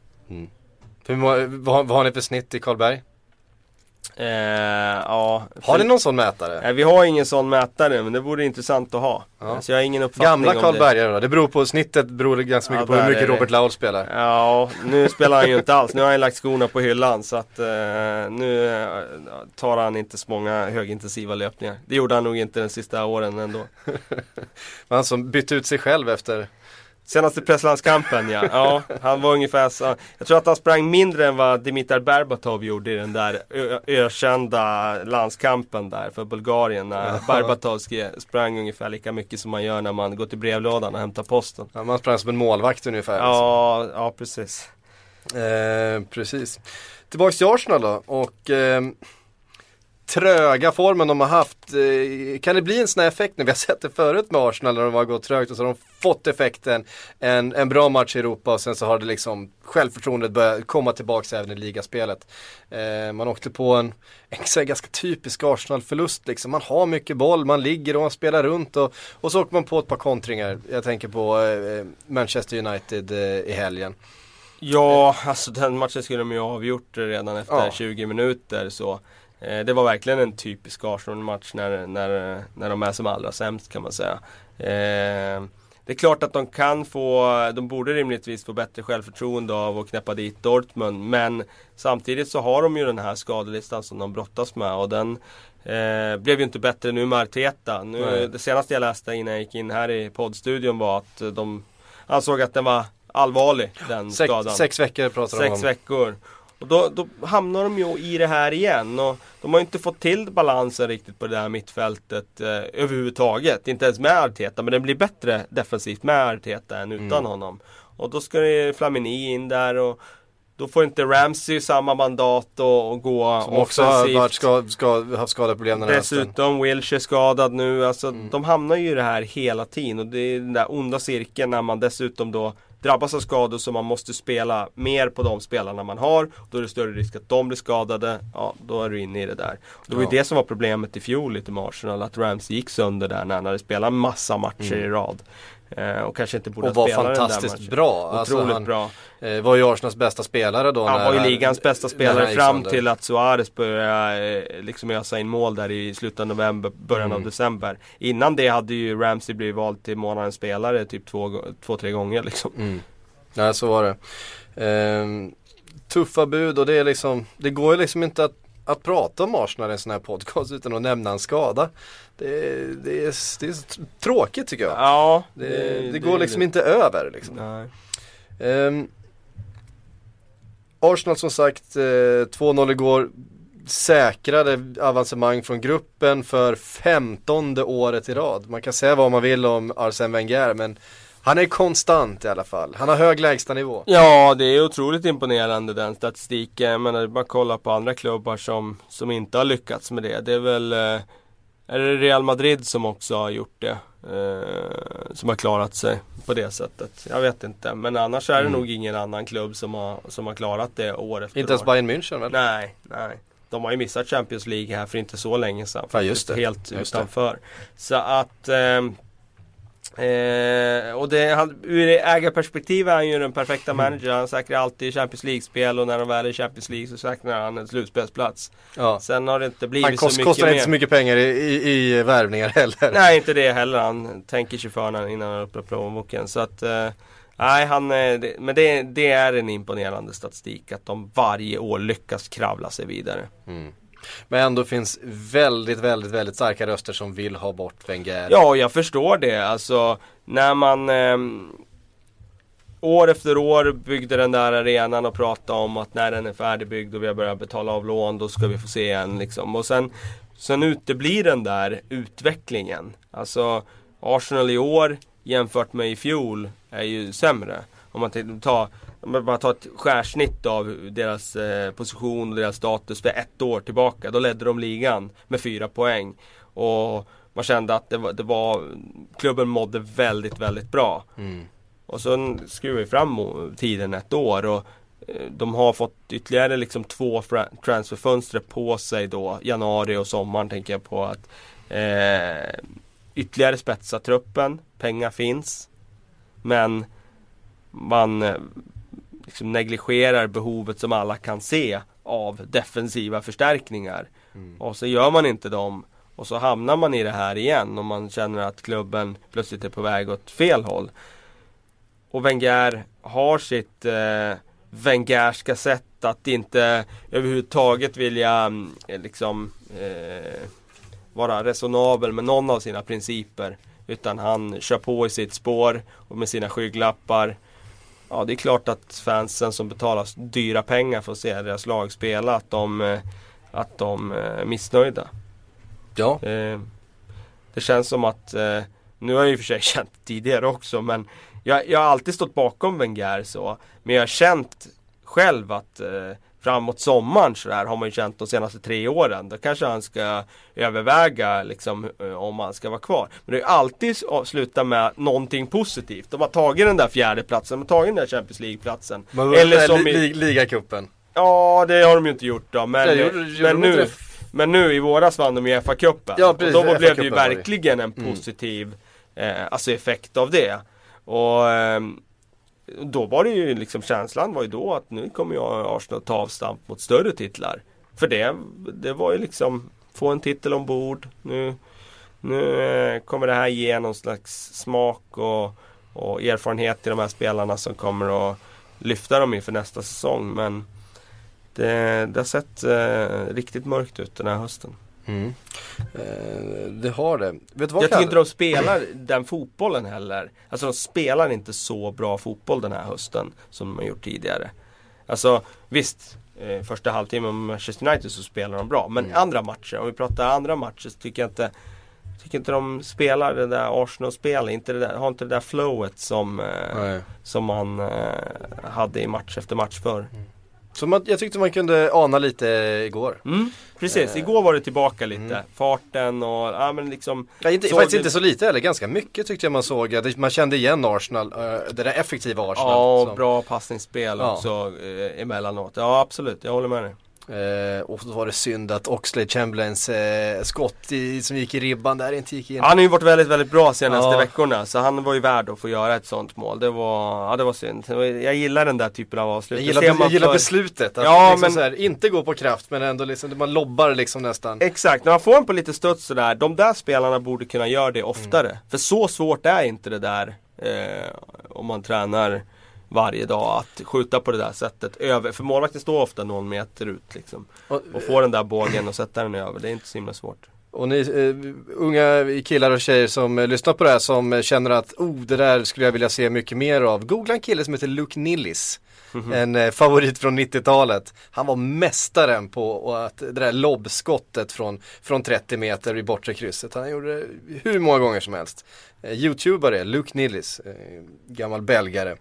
[SPEAKER 3] Hur må, vad, vad har ni för snitt i Karlberg?
[SPEAKER 4] Eh, ja,
[SPEAKER 3] Har ni någon sån mätare?
[SPEAKER 4] Nej, vi har ingen sån mätare men det vore intressant att ha.
[SPEAKER 3] Ja.
[SPEAKER 4] Så jag har ingen uppfattning
[SPEAKER 3] Gamla
[SPEAKER 4] om det.
[SPEAKER 3] Karlbergare då? Det beror på, snittet beror ganska mycket
[SPEAKER 4] Ja,
[SPEAKER 3] på hur mycket
[SPEAKER 4] det.
[SPEAKER 3] Robert Laul spelar.
[SPEAKER 4] Ja, nu spelar han ju inte alls. Nu har han lagt skorna på hyllan så att eh, nu eh, tar han inte så många högintensiva löpningar. Det gjorde han nog inte de sista åren ändå.
[SPEAKER 3] Han som bytte ut sig själv efter
[SPEAKER 4] Senaste presslandskampen ja. ja, han var ungefär så. Jag tror att han sprang mindre än vad Dimitar Berbatov gjorde i den där ökända landskampen där för Bulgarien. När Berbatov sprang ungefär lika mycket som man gör när man går till brevlådan och hämtar posten.
[SPEAKER 3] Ja, man sprang som en målvakt ungefär.
[SPEAKER 4] Ja, ja precis.
[SPEAKER 3] Eh, precis. Tillbaks till Arsenal då och eh, tröga formen de har haft. Eh, kan det bli en sån här effekt nu? Vi har sett det förut med Arsenal när de har gått trögt och så har de fått effekten. En, en bra match i Europa och sen så har det liksom självförtroendet börjat komma tillbaks även i ligaspelet. Eh, man åkte på en, en ganska typisk Arsenal-förlust liksom. Man har mycket boll, man ligger och man spelar runt och, och så åker man på ett par kontringar. Jag tänker på eh, Manchester United eh, i helgen.
[SPEAKER 4] Ja, alltså den matchen skulle de ju ha avgjort redan efter
[SPEAKER 3] Ja.
[SPEAKER 4] 20 minuter så Det var verkligen en typisk Arsenal-match när, när, när de är som allra sämst kan man säga. Eh, det är klart att de kan få, de borde rimligtvis få bättre självförtroende av att knäppa dit Dortmund men Samtidigt så har de ju den här skadelistan som de brottas med och den eh, blev ju inte bättre nu med Arteta. Nu,
[SPEAKER 3] Nej.
[SPEAKER 4] det senaste jag läste innan jag gick in här i poddstudion var att de ansåg att den var allvarlig den
[SPEAKER 3] Sex,
[SPEAKER 4] skadan.
[SPEAKER 3] sex veckor pratar de
[SPEAKER 4] Sex
[SPEAKER 3] om.
[SPEAKER 4] veckor. Och då, då hamnar de ju i det här igen. Och de har ju inte fått till balansen riktigt på det här mittfältet eh, överhuvudtaget. Inte ens med Arteta. Men det blir bättre defensivt med Arteta än utan
[SPEAKER 3] Mm.
[SPEAKER 4] honom. Och då ska det Flamini in där och då får inte Ramsey samma mandat och, och gå
[SPEAKER 3] Som också har
[SPEAKER 4] offensivt.
[SPEAKER 3] varit ska, ska, haft skadeproblem den här.
[SPEAKER 4] Dessutom Wilshire skadad nu. Alltså,
[SPEAKER 3] Mm.
[SPEAKER 4] De hamnar ju i det här hela tiden. Och det är den där onda cirkeln när man dessutom då drabbas av skador så man måste spela mer på de spelarna man har. Då är det större risk att de blir skadade. Ja, då är du inne i det där. Och det var ju det som var problemet i fjol lite med Arsenal. Att Ramsey gick sönder där när han hade spelat massa matcher
[SPEAKER 3] Mm.
[SPEAKER 4] i rad. Eh, och kanske inte borde
[SPEAKER 3] Och
[SPEAKER 4] ha
[SPEAKER 3] var
[SPEAKER 4] spelat den där
[SPEAKER 3] fantastiskt
[SPEAKER 4] matchen.
[SPEAKER 3] bra. Alltså,
[SPEAKER 4] Otroligt
[SPEAKER 3] han
[SPEAKER 4] bra.
[SPEAKER 3] eh, var ju Arsenals bästa spelare då.
[SPEAKER 4] Han
[SPEAKER 3] när
[SPEAKER 4] var ju ligans bästa spelare fram till att Suarez började eh, liksom ösa in mål där i slutet av november, början av
[SPEAKER 3] Mm.
[SPEAKER 4] december. Innan det hade ju Ramsey blivit vald till månadens spelare typ två, två tre gånger liksom.
[SPEAKER 3] Mm. Nej så var det. Ehm, tuffa bud och det är liksom, det går ju liksom inte att, att prata om Arsenal i en sån här podcast utan att nämna en skada. Det, det, är, det är så tråkigt tycker jag.
[SPEAKER 4] Ja,
[SPEAKER 3] Det, det, går liksom inte över liksom. Ehm, Arsenal som sagt, eh, 2-0 igår. Säkrade avancemang från gruppen för femtonde året i rad. Man kan säga vad man vill om Arsene Wenger men han är konstant i alla fall. Han har hög lägstanivå.
[SPEAKER 4] Ja, det är otroligt imponerande den statistiken. Jag menar, bara kolla på andra klubbar som, som inte har lyckats med det. Det är väl eh, Är det Real Madrid som också har gjort det? Eh, som har klarat sig på det sättet. Jag vet inte. Men annars är det
[SPEAKER 3] Mm.
[SPEAKER 4] nog ingen annan klubb som har, som har klarat det år efter
[SPEAKER 3] Inte ens
[SPEAKER 4] år.
[SPEAKER 3] Bayern München väl?
[SPEAKER 4] Nej, nej. De har ju missat Champions League här för inte så länge sedan.
[SPEAKER 3] Ja, just det.
[SPEAKER 4] Helt
[SPEAKER 3] Just det.
[SPEAKER 4] utanför. Så att ehm, Eh, och det, han, ur ägarperspektiv är han ju den perfekta
[SPEAKER 3] Mm.
[SPEAKER 4] manager. Han säkrar alltid Champions League-spel och när de väl är i Champions League så säkrar han en slutspelsplats.
[SPEAKER 3] Ja.
[SPEAKER 4] Sen har det inte blivit
[SPEAKER 3] Han kost,
[SPEAKER 4] så mycket
[SPEAKER 3] kostar
[SPEAKER 4] mer.
[SPEAKER 3] inte så mycket pengar i, i, i värvningar heller.
[SPEAKER 4] Nej, inte det heller. Han tänker sig för innan han öppnar plånboken. Så att, eh, nej, han, eh, det, men det, det är en imponerande statistik att de varje år lyckas kravla sig vidare.
[SPEAKER 3] Mm. Men ändå finns väldigt, väldigt, väldigt starka röster som vill ha bort Wenger.
[SPEAKER 4] Ja, jag förstår det. Alltså, när man eh, år efter år byggde den där arenan och pratade om att när den är färdigbyggd och vi har börjat betala av lån, då ska vi få se en liksom. Och sen, sen uteblir den där utvecklingen. Alltså, Arsenal i år jämfört med i fjol är ju sämre. Om man tar, om man bara tar ett skärsnitt av deras eh, position och deras status för ett år tillbaka. Då ledde de ligan med fyra poäng. Och man kände att det var, det var klubben mådde väldigt, väldigt bra.
[SPEAKER 3] Mm.
[SPEAKER 4] Och så skruvar vi fram tiden ett år och eh, de har fått ytterligare liksom två transferfönster på sig då, januari och sommaren tänker jag på att eh, ytterligare spetsa truppen, pengar finns. Men man eh, liksom negligerar behovet som alla kan se av defensiva förstärkningar. Och så gör man inte dem och så hamnar man i det här igen och man känner att klubben plötsligt är på väg åt fel håll. Och Wenger har sitt eh, Wengerska sätt att inte överhuvudtaget vilja mm, eh, liksom eh, vara resonabel med någon av sina principer. Utan han kör på i sitt spår och med sina skygglappar. Ja, det är klart att fansen som betalar dyra pengar för att se deras lag spela, att de, eh, att de eh, är missnöjda.
[SPEAKER 3] Ja.
[SPEAKER 4] Eh, det känns som att, nu har jag i och för sig känt tidigare också men jag, jag har alltid stått bakom Wenger så. Men jag har känt själv att eh, framåt sommaren så där har man ju känt de senaste tre åren. Då kanske han ska överväga liksom eh, om han ska vara kvar. Men det är alltid s- slutat med någonting positivt. De har tagit den där fjärde platsen, de har tagit den där Champions League-platsen. Eller som
[SPEAKER 3] li,
[SPEAKER 4] i-
[SPEAKER 3] li, ligacupen.
[SPEAKER 4] Ja, det har de ju inte gjort då. Men,
[SPEAKER 3] Ja, gjorde- gjorde
[SPEAKER 4] men, nu, men nu i våras vann de ju FA-cupen.
[SPEAKER 3] Ja, precis,
[SPEAKER 4] och då blev det ju
[SPEAKER 3] det.
[SPEAKER 4] verkligen en
[SPEAKER 3] Mm.
[SPEAKER 4] positiv eh, alltså effekt av det. Och ehm, då var det ju liksom känslan var ju då att nu kommer jag Arsenal ta avstamp mot större titlar. För det, det var ju liksom få en titel ombord. Nu, nu eh, kommer det här ge någon slags smak och, och erfarenhet till de här spelarna som kommer att lyfta dem inför nästa säsong. Men det, det har sett eh, riktigt mörkt ut den här hösten.
[SPEAKER 3] Mm. Eh, det har det. Vet vad
[SPEAKER 4] Jag tycker inte de spelar den fotbollen heller. Alltså de spelar inte så bra fotboll den här hösten som de har gjort tidigare. Alltså visst, eh, första halvtimmen med Manchester United så spelar de bra. Men
[SPEAKER 3] Mm.
[SPEAKER 4] andra matcher, om vi pratar andra matcher så tycker jag inte Tycker inte de spelar det där Arsenal-spelet, inte det där, har inte det där flowet som, eh, som man eh, hade i match efter match förr.
[SPEAKER 3] Så man, jag tyckte man kunde ana lite igår.
[SPEAKER 4] Mm, precis,
[SPEAKER 3] Eh,
[SPEAKER 4] igår var det tillbaka lite.
[SPEAKER 3] mm.
[SPEAKER 4] Farten och, ja men liksom
[SPEAKER 3] Ja, inte, faktiskt
[SPEAKER 4] det-
[SPEAKER 3] inte så lite heller, ganska mycket tyckte jag man såg. Man kände igen Arsenal, eh, det där effektiva Arsenal.
[SPEAKER 4] Ja,
[SPEAKER 3] som-
[SPEAKER 4] bra passningsspel
[SPEAKER 3] Ja.
[SPEAKER 4] också eh, emellanåt. Ja, absolut. Jag håller med dig.
[SPEAKER 3] Eh, och så var det synd att Oxlade Chamberlains eh, skott i, som gick i ribban där inte gick in.
[SPEAKER 4] Han har ju varit väldigt, väldigt bra senaste
[SPEAKER 3] Ja.
[SPEAKER 4] veckorna så han var ju värd att få göra ett sånt mål. Det var, ja det var synd. Jag gillar den där typen av avslut.
[SPEAKER 3] Jag gillar, jag gillar
[SPEAKER 4] för-
[SPEAKER 3] beslutet. Att
[SPEAKER 4] Ja,
[SPEAKER 3] liksom
[SPEAKER 4] men-
[SPEAKER 3] så här, inte gå på kraft men ändå liksom, man lobbar liksom nästan.
[SPEAKER 4] Exakt, när man får en på lite studs sådär, de där spelarna borde kunna göra det oftare.
[SPEAKER 3] Mm.
[SPEAKER 4] För så svårt är inte det där eh, om man tränar varje dag att skjuta på det där sättet. Över, för målvakten står ofta någon meter ut liksom.
[SPEAKER 3] Och,
[SPEAKER 4] Och få den där bågen och sätta den över, det är inte så himla svårt.
[SPEAKER 3] och ni eh, unga killar och tjejer som eh, lyssnar på det här som eh, känner att oh, det där skulle jag vilja se mycket mer av. Googla en kille som heter Luke Nillis. En eh, favorit från 90-talet. Han var mästaren på och att det där lobbskottet från, från 30 meter i bortre krysset. Han gjorde det hur många gånger som helst. Eh, Youtubare, Luke Nillis, eh, gammal belgare.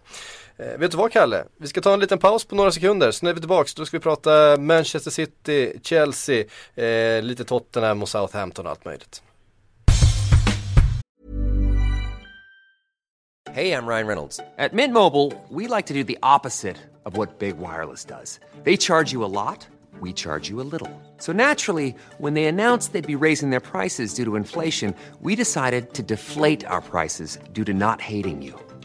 [SPEAKER 3] Eh, vet du vad Kalle? Vi ska ta en liten paus på några sekunder, sen är vi tillbaks. Då ska vi prata Manchester City, Chelsea, eh, lite Tottenham och Southampton och allt möjligt.
[SPEAKER 5] Hej, jag Ryan Reynolds. At Mint Mobile, we like to do the opposite of what Big Wireless does. They charge you a lot, we charge you a little. So naturally, when they announced they'd be raising their prices due to inflation, we decided to deflate our prices due to not hating you.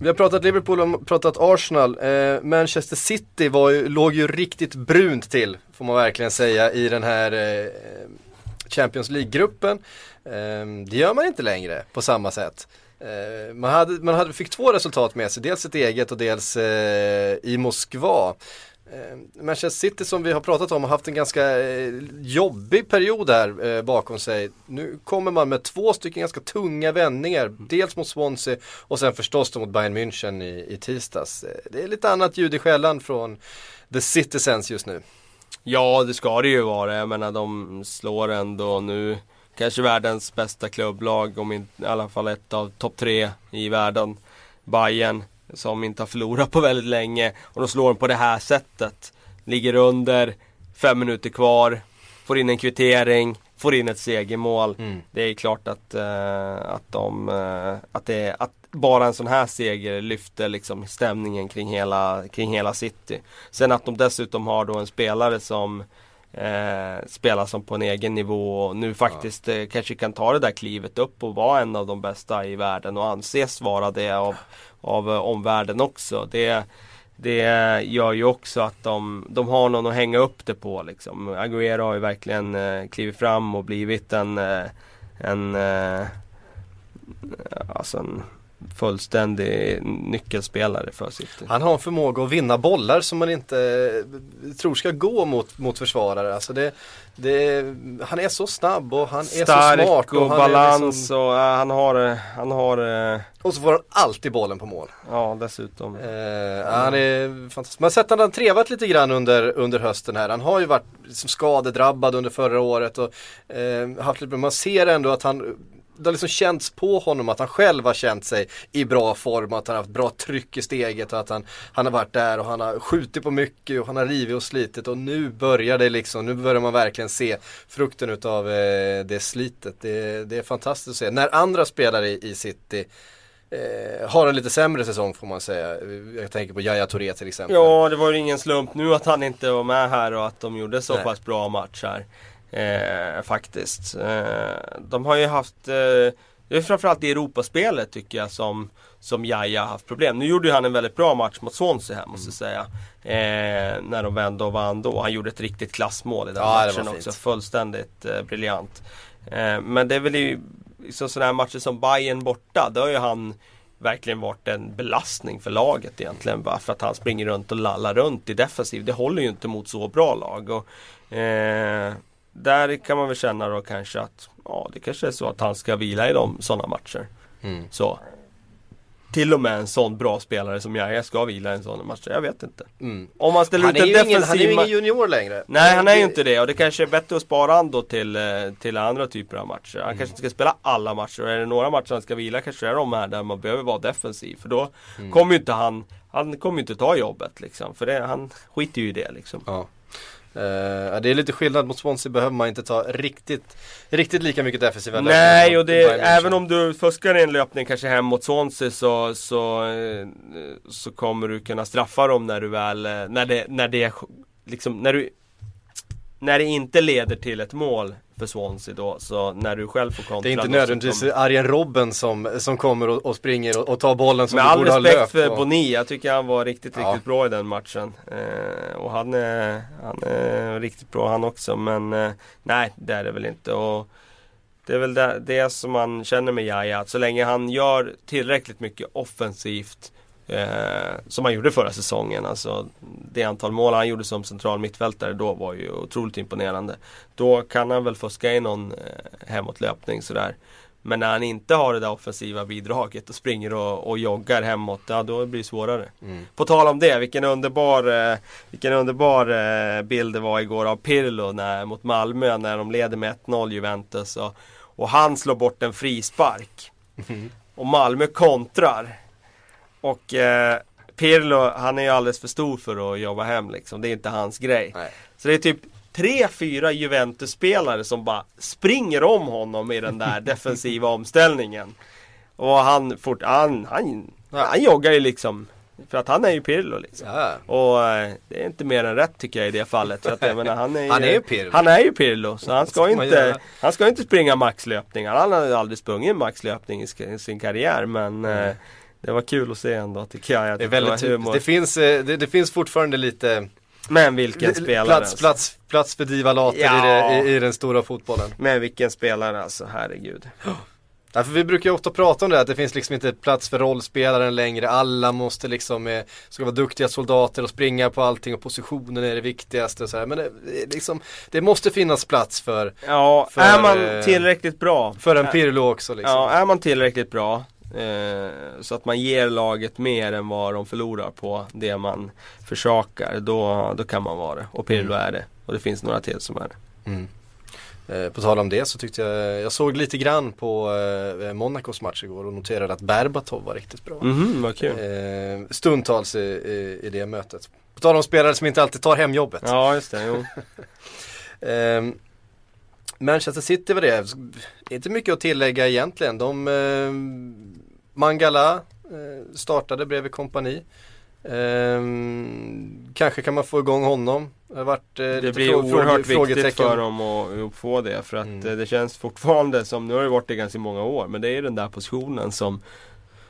[SPEAKER 3] vi har pratat Liverpool och pratat Arsenal. Eh, Manchester City var ju, låg ju riktigt brunt till, får man verkligen säga, i den här eh, Champions League-gruppen. Eh, det gör man inte längre på samma sätt. Eh, man hade, man hade, fick två resultat med sig, dels ett eget och dels eh, i Moskva. Eh, Manchester City som vi har pratat om har haft en ganska eh, jobbig period här eh, bakom sig. Nu kommer man med två stycken ganska tunga vändningar. Dels mot Swansea och sen förstås mot Bayern München i, i tisdags. Det är lite annat ljud i skällan från The Citizens just nu.
[SPEAKER 4] Ja, det ska det ju vara. Jag menar, de slår ändå nu kanske världens bästa klubblag, om inte i alla fall ett av topp tre i världen. Bayern som inte har förlorat på väldigt länge. Och de slår dem på det här sättet. Ligger under, fem minuter kvar, får in en kvittering, får in ett segermål.
[SPEAKER 3] Mm.
[SPEAKER 4] Det är klart att, eh, att, de, eh, att, det, att bara en sån här seger lyfter liksom stämningen kring hela, kring hela City. Sen att de dessutom har då en spelare som eh, spelar som på en egen nivå och nu faktiskt eh, kanske kan ta det där klivet upp och vara en av de bästa i världen och anses vara det av, av eh, omvärlden också. Det, det gör ju också att de, de har någon att hänga upp det på liksom. Agüero har ju verkligen eh, klivit fram och blivit en, eh, en, eh, alltså en fullständig nyckelspelare för City.
[SPEAKER 3] Han har en förmåga att vinna bollar som man inte eh, tror ska gå mot, mot försvarare. Alltså det, det, han är så snabb och han är så
[SPEAKER 4] Stark
[SPEAKER 3] smart.
[SPEAKER 4] och,
[SPEAKER 3] han är
[SPEAKER 4] balans
[SPEAKER 3] liksom,
[SPEAKER 4] och äh, han har, eh, han har, eh,
[SPEAKER 3] och så får han alltid bollen på mål.
[SPEAKER 4] ja dessutom.
[SPEAKER 3] Eh, han är fantastisk. Man har sett att han trevat lite grann under, under hösten här. Han har ju varit liksom skadedrabbad under förra året och haft lite, man ser ändå att han det har liksom känts på honom att han själv har känt sig i bra form, att han har haft bra tryck i steget och att han, han har varit där och han har skjutit på mycket och han har rivit och slitit och nu börjar det liksom, nu börjar man verkligen se frukten utav eh, det slitet. Det, det är fantastiskt att se. När andra spelare i, i City eh, har en lite sämre säsong får man säga. Jag tänker på Yahya Touré till exempel.
[SPEAKER 4] Ja, det var ju ingen slump nu att han inte var med här och att de gjorde så
[SPEAKER 3] Nej.
[SPEAKER 4] pass bra match här. Eh, faktiskt. Eh, de har ju haft, eh, det är framförallt i Europaspelet tycker jag som, som Jaja har haft problem. Nu gjorde ju han en väldigt bra match mot Swansea här måste jag säga. Eh, när de vände och vann då. Han gjorde ett riktigt klassmål i den
[SPEAKER 3] Ja,
[SPEAKER 4] matchen också. Fullständigt eh, briljant. Eh, men det är väl ju så sådana här matcher som Bayern borta. Då har ju han verkligen varit en belastning för laget egentligen. Bara för att han springer runt och lallar runt i defensiv. Det håller ju inte mot så bra lag. Och, eh, där kan man väl känna då kanske att ja, det kanske är så att han ska vila i de sådana matcher.
[SPEAKER 3] Mm.
[SPEAKER 4] Så. till och med en sån bra spelare som jag är ska vila en sån match. Jag vet inte.
[SPEAKER 3] Mm.
[SPEAKER 4] Om man ställer
[SPEAKER 3] Han
[SPEAKER 4] ut
[SPEAKER 3] är,
[SPEAKER 4] en
[SPEAKER 3] ju ingen,
[SPEAKER 4] defensiv...
[SPEAKER 3] han är ju ingen junior längre.
[SPEAKER 4] Nej han är ju
[SPEAKER 3] Det-
[SPEAKER 4] inte det och det kanske är bättre att spara han då till, eh, till andra typer av matcher. Han kanske inte ska spela alla matcher och är det några matcher han ska vila kanske är de här där man behöver vara defensiv. För då kommer ju inte han, han kommer ju inte ta jobbet liksom. För det, han skiter ju i det liksom.
[SPEAKER 3] Ja. Ja, det är lite skillnad mot Swansea behöver man inte ta riktigt, riktigt lika mycket defensiva
[SPEAKER 4] Nej och det, även om du fuskar i en löpning kanske hem mot Swansea så, så, eh, så kommer du kunna straffa dem när du väl, eh, när det, när det liksom, när du när det inte leder till ett mål för Swansea då, så när du själv får kontra
[SPEAKER 3] Det är inte nödvändigtvis
[SPEAKER 4] kommer-
[SPEAKER 3] Arjen Robben som, som kommer och, och springer och, och tar bollen som
[SPEAKER 4] Med all respekt för
[SPEAKER 3] och-
[SPEAKER 4] Boni, jag tycker han var riktigt,
[SPEAKER 3] Ja.
[SPEAKER 4] riktigt bra i den matchen. Eh, och han är, han är riktigt bra han också, men eh, nej det är det väl inte. Och det är väl det, det som man känner med Jaja, att så länge han gör tillräckligt mycket offensivt eh, som han gjorde förra säsongen. Alltså det antal mål han gjorde som central mittfältare då var ju otroligt imponerande. Då kan han väl fuska in någon eh, hemåtlöpning sådär. Men när han inte har det där offensiva bidraget och springer och, och joggar hemåt, ja då blir det svårare.
[SPEAKER 3] Mm.
[SPEAKER 4] På tal om det, vilken underbar, eh, vilken underbar eh, bild det var igår av Pirlo när, mot Malmö när de leder med 1-0 Juventus. Och, och han slår bort en frispark. Och Malmö kontrar. Och eh, Pirlo, han är ju alldeles för stor för att jobba hem liksom. Det är inte hans grej.
[SPEAKER 3] Nej.
[SPEAKER 4] Så det är typ tre, fyra Juventus-spelare som bara springer om honom i den där defensiva omställningen. Och han, fort, han, han, han joggar ju liksom. För att han är ju Pirlo liksom.
[SPEAKER 3] Ja.
[SPEAKER 4] Och eh, det är inte mer än rätt tycker jag i det fallet. För att, jag menar, han, är ju,
[SPEAKER 3] Han är ju Pirlo.
[SPEAKER 4] Han är ju Pirlo. Så han ska, inte, han ska inte springa maxlöpningar. Han har aldrig sprungit maxlöpning i sin karriär. Men eh, det var kul att se ändå tycker jag.
[SPEAKER 3] Det, är väldigt
[SPEAKER 4] humor.
[SPEAKER 3] det, finns, eh, det, det finns fortfarande lite
[SPEAKER 4] Men vilken spelare
[SPEAKER 3] plats,
[SPEAKER 4] alltså.
[SPEAKER 3] plats, plats för divalater
[SPEAKER 4] Ja.
[SPEAKER 3] i, i, i den stora fotbollen.
[SPEAKER 4] Men vilken spelare alltså, herregud.
[SPEAKER 3] Därför vi brukar ju ofta prata om det, att det finns liksom inte plats för rollspelaren längre. Alla måste liksom, eh, ska vara duktiga soldater och springa på allting och positionen är det viktigaste och så här. Men det, liksom, det måste finnas plats för,
[SPEAKER 4] Ja,
[SPEAKER 3] För,
[SPEAKER 4] är man
[SPEAKER 3] eh,
[SPEAKER 4] tillräckligt bra.
[SPEAKER 3] för en Pirlo också liksom.
[SPEAKER 4] Ja, är man tillräckligt bra så att man ger laget mer än vad de förlorar på det man försakar, då, då kan man vara det. Och Pirlo är det. Och det finns några till som är det.
[SPEAKER 3] Mm. Eh, på tal om det så tyckte jag, jag såg lite grann på eh, Monacos match igår och noterade att Berbatov var riktigt bra.
[SPEAKER 4] Mhm, vad kul.
[SPEAKER 3] Eh, stundtals i, i, i det mötet. På tal om spelare som inte alltid tar hem jobbet.
[SPEAKER 4] Ja, just det. Jo.
[SPEAKER 3] Manchester City var det. Inte mycket att tillägga egentligen. De, ehm, Mangala eh, startade bredvid kompani. Ehm, kanske kan man få igång honom. Det varit eh,
[SPEAKER 4] Det blir oerhört
[SPEAKER 3] fråge-
[SPEAKER 4] viktigt för dem att, att få det. För att
[SPEAKER 3] Mm.
[SPEAKER 4] eh, det känns fortfarande som, nu har det varit det ganska många år, men det är den där positionen som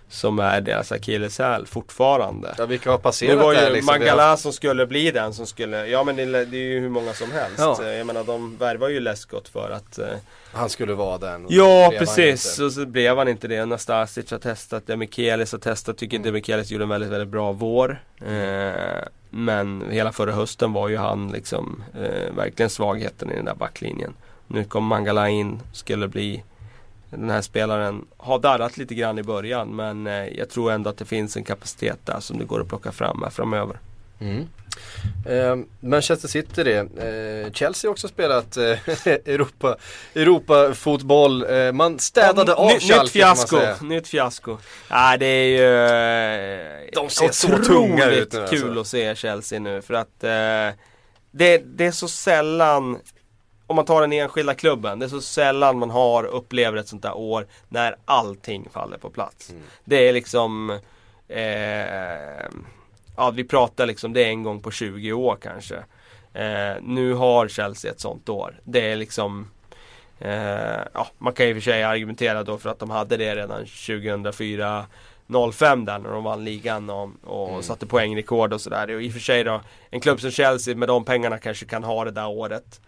[SPEAKER 4] som är deras akilleshäl fortfarande.
[SPEAKER 3] Ja, vilka har
[SPEAKER 4] Det
[SPEAKER 3] passerat
[SPEAKER 4] var
[SPEAKER 3] där
[SPEAKER 4] ju
[SPEAKER 3] liksom. Vi har-
[SPEAKER 4] Mangala som skulle bli den som skulle, ja men det, det är ju hur många som helst.
[SPEAKER 3] Ja.
[SPEAKER 4] Jag menar de värvar ju Lescott för att eh,
[SPEAKER 3] Han skulle vara den.
[SPEAKER 4] Ja
[SPEAKER 3] det
[SPEAKER 4] precis,
[SPEAKER 3] inte.
[SPEAKER 4] och så blev han inte det. Nastasic har testat, Demikelis har testat, tycker
[SPEAKER 3] Mm.
[SPEAKER 4] Demikelis gjorde en väldigt, väldigt bra vår. Eh, men hela förra hösten var ju han liksom eh, verkligen svagheten i den där backlinjen. Nu kom Mangala in, skulle bli den här spelaren har darrat lite grann i början men eh, jag tror ändå att det finns en kapacitet där som det går att plocka fram här framöver.
[SPEAKER 3] Mm. Eh, Manchester City det. Eh, Chelsea har också spelat eh, Europa, Europa-fotboll. Eh, man städade av
[SPEAKER 4] Ny-
[SPEAKER 3] Schalke
[SPEAKER 4] Nytt fiasko, nytt fiasko. Nej det är ju eh,
[SPEAKER 3] De ser så tunga ut nu,
[SPEAKER 4] kul
[SPEAKER 3] alltså.
[SPEAKER 4] att se Chelsea nu för att eh, det, det är så sällan om man tar den enskilda klubben, det är så sällan man har upplever ett sånt där år när allting faller på plats.
[SPEAKER 3] Mm.
[SPEAKER 4] Det är liksom eh, Ja vi pratar liksom, det är en gång på 20 år kanske. Eh, nu har Chelsea ett sånt år. Det är liksom Eh, ja, man kan ju för sig argumentera då för att de hade det redan 2004 05 där när de vann ligan och, och
[SPEAKER 3] Mm.
[SPEAKER 4] satte poängrekord och sådär. Och i och för sig då, en klubb som Chelsea med de pengarna kanske kan ha det där året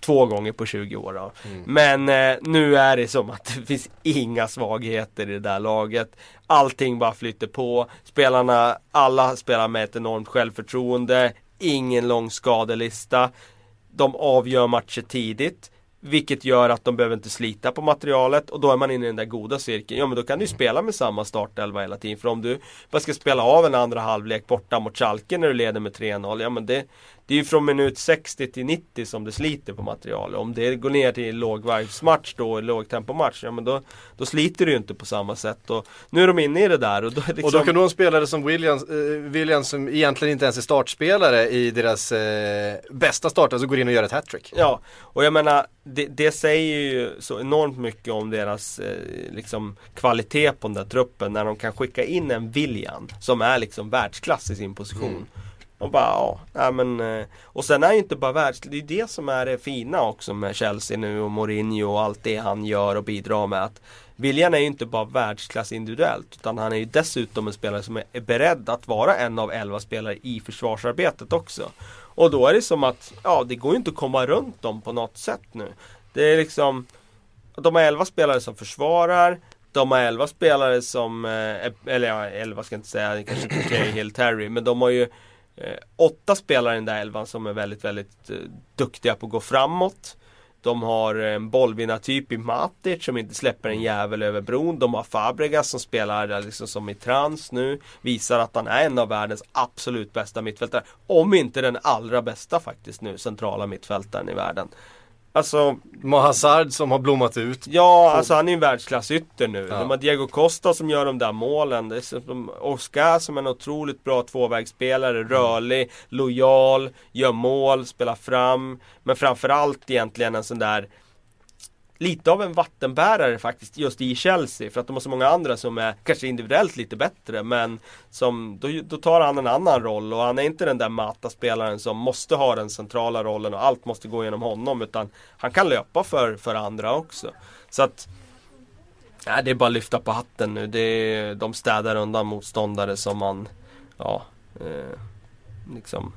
[SPEAKER 4] två gånger på 20 år.
[SPEAKER 3] Mm.
[SPEAKER 4] Men eh, nu är det som att det finns inga svagheter i det där laget. Allting bara flyter på. Spelarna, alla spelar med ett enormt självförtroende. Ingen lång skadelista. De avgör matcher tidigt. Vilket gör att de behöver inte slita på materialet och då är man inne i den där goda cirkeln. Ja men då kan du ju spela med samma startelva hela tiden. För om du bara ska spela av en andra halvlek borta mot Schalke när du leder med 3-0. Ja men det, det är ju från minut 60 till 90 som det sliter på material. Om det går ner till lågvarvsmatch då, lågtempomatch, ja men då, då sliter det ju inte på samma sätt. Och nu är de inne i det där. Och då, liksom...
[SPEAKER 3] och då kan du ha en spelare som Williams, eh, Williams som egentligen inte ens är startspelare i deras eh, bästa start, alltså går in och gör ett hattrick.
[SPEAKER 4] Ja, och jag menar det, det, säger ju så enormt mycket om deras eh, liksom, kvalitet på den där truppen när de kan skicka in en William som är liksom världsklass i sin position. Mm. Och bara ja, nej men eh, Och sen är ju inte bara världs... Det är det som är det fina också med Chelsea nu och Mourinho och allt det han gör och bidrar med. att William är ju inte bara världsklass individuellt utan han är ju dessutom en spelare som är beredd att vara en av elva spelare i försvarsarbetet också. Och då är det som att, ja det går ju inte att komma runt dem på något sätt nu. Det är liksom De har elva spelare som försvarar de har elva spelare som, eh, eller ja, elva ska jag inte säga, kanske inte Cahill Terry, men de har ju eh, åtta spelare i den där elvan som är väldigt, väldigt eh, duktiga på att gå framåt. De har en bollvinnartyp i Matic som inte släpper en jävel över bron. De har Fabregas som spelar liksom som i trans nu. Visar att han är en av världens absolut bästa mittfältare. Om inte den allra bästa faktiskt nu, centrala mittfältaren i världen. Alltså
[SPEAKER 3] Mahazard som har blommat ut.
[SPEAKER 4] Ja, alltså han är ju en världsklassytter nu. Ja. De har Diego Costa som gör de där målen. Oscar som är en otroligt bra tvåvägsspelare. Mm. Rörlig, lojal, gör mål, spelar fram. Men framförallt egentligen en sån där lite av en vattenbärare faktiskt just i Chelsea. För att de har så många andra som är kanske individuellt lite bättre. Men som, då, då tar han en annan roll och han är inte den där mata-spelaren som måste ha den centrala rollen och allt måste gå genom honom. Utan han kan löpa för, för andra också. Så att Nej, det är bara att lyfta på hatten nu. Det är, de städar undan motståndare som man Ja eh, Liksom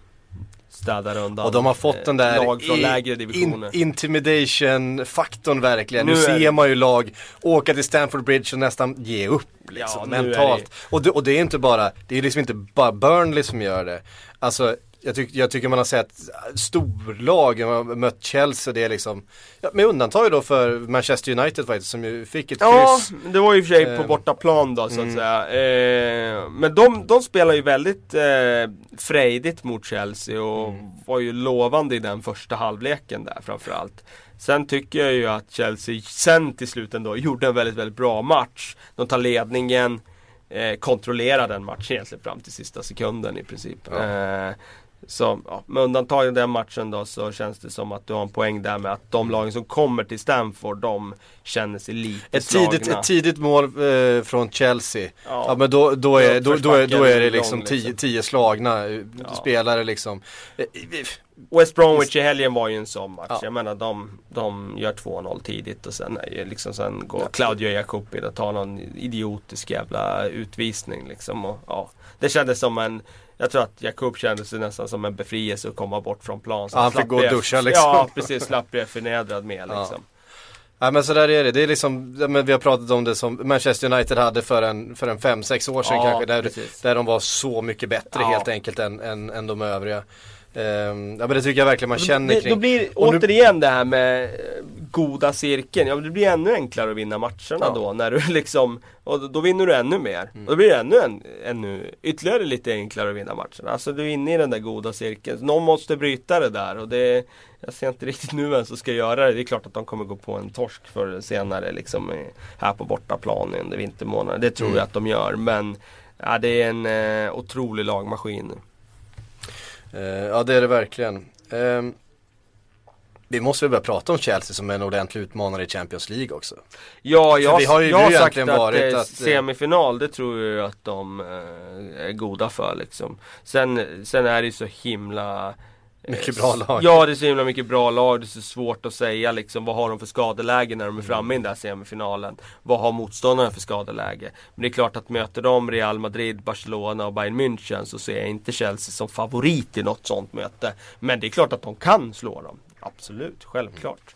[SPEAKER 4] städar undan
[SPEAKER 3] Och de har fått den där
[SPEAKER 4] lag från lägre divisioner.
[SPEAKER 3] In, intimidation-faktorn verkligen. Nu, nu ser man ju lag åka till Stamford Bridge och nästan ge upp liksom, ja, mentalt. Det... Och, det, och det är inte bara, det är liksom inte bara Burnley som gör det. Alltså jag, tyck, jag tycker man har sett storlag, man har mött Chelsea, det är liksom ja, Med undantag då för Manchester United faktiskt som ju fick ett
[SPEAKER 4] ja, kryss Ja, det var ju i och för sig eh, på bortaplan då så mm. att säga eh, Men de, de spelar ju väldigt eh, frejdigt mot Chelsea och mm. var ju lovande i den första halvleken där framförallt Sen tycker jag ju att Chelsea sen till slut ändå gjorde en väldigt, väldigt bra match De tar ledningen eh, kontrollerar den matchen egentligen fram till sista sekunden i princip. Ja. Eh, så ja, med undantag av den matchen då så känns det som att du har en poäng där med att de lagen som kommer till Stamford de känner sig lite
[SPEAKER 3] ett slagna. Tidigt, ett tidigt mål eh, från Chelsea. Ja. ja. men då, då, är, då, då, är, då är det liksom tio, liksom. tio slagna eh, ja. spelare liksom. Eh,
[SPEAKER 4] West Bromwich i helgen var ju en sån match. Ja. Jag menar de, de gör 2-0 tidigt och sen, liksom, sen går Claudio Jacobi och tar någon idiotisk jävla utvisning liksom. Och, ja, det kändes som en jag tror att Jakob kände sig nästan som en befrielse att komma bort från plan.
[SPEAKER 3] Så ja, han fick gå och duscha liksom.
[SPEAKER 4] Ja, precis. Slapp bli förnedrad med liksom. Ja.
[SPEAKER 3] Ja men så där är det, det är liksom, men vi har pratat om det som Manchester United hade för en, för en 5-6 år sedan ja, kanske. Där, där de var så mycket bättre ja. helt enkelt än, än, än de övriga. Um, ja men det tycker jag verkligen man känner kring.
[SPEAKER 4] Då blir återigen det här med goda cirkeln. Ja det blir ännu enklare att vinna matcherna ja. då när du liksom Och då vinner du ännu mer. Mm. Och då blir det ännu, en, ännu ytterligare lite enklare att vinna matcherna. Alltså du är inne i den där goda cirkeln. Någon måste bryta det där och det Jag ser inte riktigt nu vem som ska göra det. Det är klart att de kommer gå på en torsk eller senare liksom Här på bortaplan under vintermånaderna. Det tror mm. jag att de gör men Ja det är en eh, otrolig lagmaskin.
[SPEAKER 3] Uh, ja det är det verkligen. Uh, vi måste väl börja prata om Chelsea som en ordentlig utmanare i Champions League också.
[SPEAKER 4] Ja, jag, har, ju, jag har sagt att, varit att semifinal, det tror jag att de är goda för liksom. Sen, sen är det ju så himla
[SPEAKER 3] mycket bra lag.
[SPEAKER 4] Ja, det är så himla mycket bra lag. Det är så svårt att säga liksom vad har de för skadeläge när de är framme i den där semifinalen. Vad har motståndarna för skadeläge? Men det är klart att möter de Real Madrid, Barcelona och Bayern München så ser jag inte Chelsea som favorit i något sånt möte. Men det är klart att de kan slå dem. Absolut, självklart.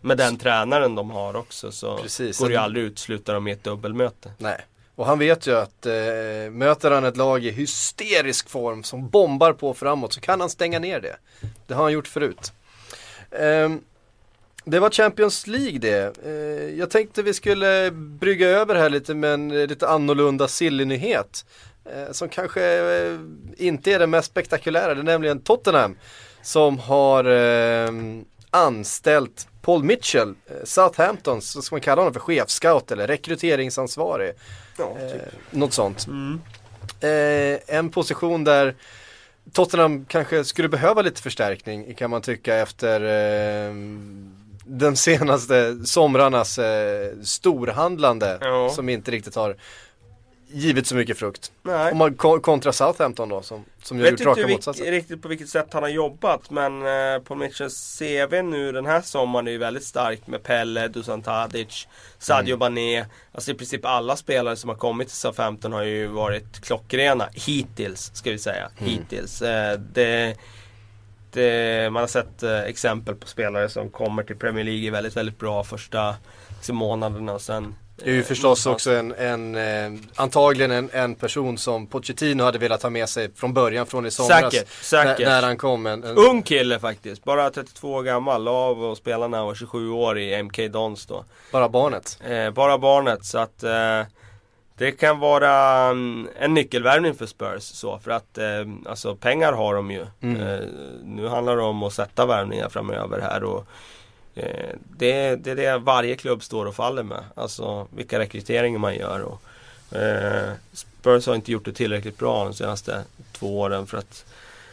[SPEAKER 4] Med den tränaren de har också så Precis, går det ju aldrig utesluta dem i ett dubbelmöte.
[SPEAKER 3] Nej. Och han vet ju att eh, möter han ett lag i hysterisk form som bombar på framåt så kan han stänga ner det. Det har han gjort förut. Eh, Det var Champions League det. Eh, jag tänkte vi skulle brygga över här lite med en eh, lite annorlunda sillynyhet. Eh, som kanske eh, inte är den mest spektakulära, det är nämligen Tottenham. Som har eh, anställt Paul Mitchell, eh, Southamptons, så ska man kalla honom för chefscout eller rekryteringsansvarig.
[SPEAKER 4] Ja, typ.
[SPEAKER 3] Eh, något sånt.
[SPEAKER 4] Mm.
[SPEAKER 3] Eh, en position där Tottenham kanske skulle behöva lite förstärkning kan man tycka efter eh, de senaste somrarnas eh, storhandlande
[SPEAKER 4] Ja.
[SPEAKER 3] som inte riktigt har givit så mycket frukt.
[SPEAKER 4] Nej.
[SPEAKER 3] Om man ko- kontra Southampton då som, som
[SPEAKER 4] vet
[SPEAKER 3] gjort raka
[SPEAKER 4] inte vilk,
[SPEAKER 3] motsatsen.
[SPEAKER 4] riktigt på vilket sätt han har jobbat men eh, Paul Mitchells CV nu den här sommaren är ju väldigt starkt med Pelle, Dusan Tadic, Sadio Mané. Alltså i princip alla spelare som har kommit till Southampton har ju varit klockrena. Hittills, ska vi säga. Hittills. Eh, det, det, man har sett eh, exempel på spelare som kommer till Premier League i väldigt, väldigt bra första liksom, månaderna och sen
[SPEAKER 3] Det är ju
[SPEAKER 4] eh,
[SPEAKER 3] förstås också en, en eh, antagligen en, en person som Pochettino hade velat ha med sig från början från i somras.
[SPEAKER 4] Säkert, säkert.
[SPEAKER 3] När, han kom. En, en,
[SPEAKER 4] Ung kille faktiskt, bara 32 år gammal, av och spelade när han var 27 år i MK Dons då.
[SPEAKER 3] Bara barnet.
[SPEAKER 4] Eh, bara barnet så att eh, det kan vara mm, en nyckelvärvning för Spurs så för att eh, alltså pengar har de ju. Eh, nu handlar det om att sätta värvningar framöver här och det, det är det varje klubb står och faller med. Alltså vilka rekryteringar man gör. Och, eh, Spurs har inte gjort det tillräckligt bra de senaste två åren för att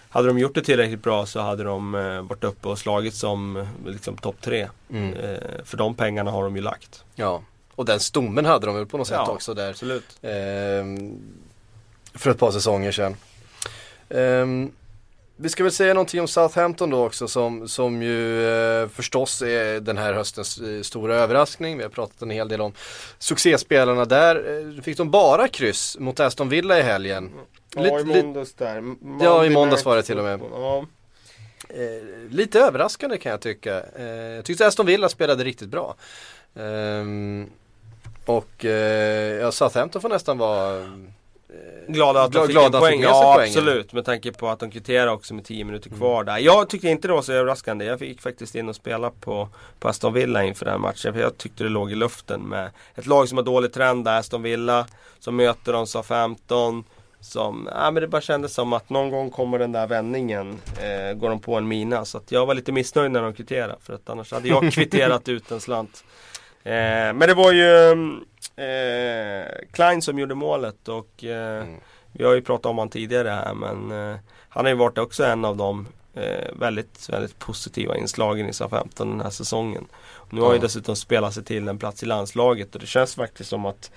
[SPEAKER 4] hade de gjort det tillräckligt bra så hade de eh, varit uppe och slagit som eh, liksom, topp tre.
[SPEAKER 3] Mm.
[SPEAKER 4] Eh, för de pengarna har de ju lagt.
[SPEAKER 3] Ja. Och den stommen hade de väl på något sätt
[SPEAKER 4] Ja,
[SPEAKER 3] också där.
[SPEAKER 4] Absolut.
[SPEAKER 3] Ehm, för ett par säsonger sedan. Ehm, vi ska väl säga någonting om Southampton då också som, som ju eh, förstås är den här höstens eh, stora överraskning. Vi har pratat en hel del om succéspelarna där. Eh, fick de bara kryss mot Aston Villa i helgen.
[SPEAKER 4] Ja,
[SPEAKER 3] Lite-
[SPEAKER 4] i måndags där. M-
[SPEAKER 3] Ja, i
[SPEAKER 4] Monday
[SPEAKER 3] måndags var det till och med.
[SPEAKER 4] Ja.
[SPEAKER 3] Eh, lite överraskande kan jag tycka. Eh, jag tyckte Aston Villa spelade riktigt bra. Ehm, och eh, ja, Southampton får nästan vara
[SPEAKER 4] Glada att de fick
[SPEAKER 3] glada
[SPEAKER 4] en poäng. Ja
[SPEAKER 3] poängen.
[SPEAKER 4] absolut. Med tanke på att de kvitterar också med 10 minuter kvar där. Jag tyckte inte det var så överraskande. Jag fick faktiskt in och spela på, på Aston Villa inför den här matchen. För jag tyckte det låg i luften med ett lag som har dålig trend där. Aston Villa. Som möter de Southampton. Som, ja men det bara kändes som att någon gång kommer den där vändningen. Eh, går de på en mina. Så att jag var lite missnöjd när de kvitterade. För att annars hade jag kvitterat ut en slant. Eh, men det var ju eh, Klein som gjorde målet och eh, vi har ju pratat om honom tidigare här men han har ju varit också en av de väldigt, väldigt positiva inslagen i Southampton den här säsongen. Nu har han ju dessutom spelat sig till en plats i landslaget och det känns faktiskt som att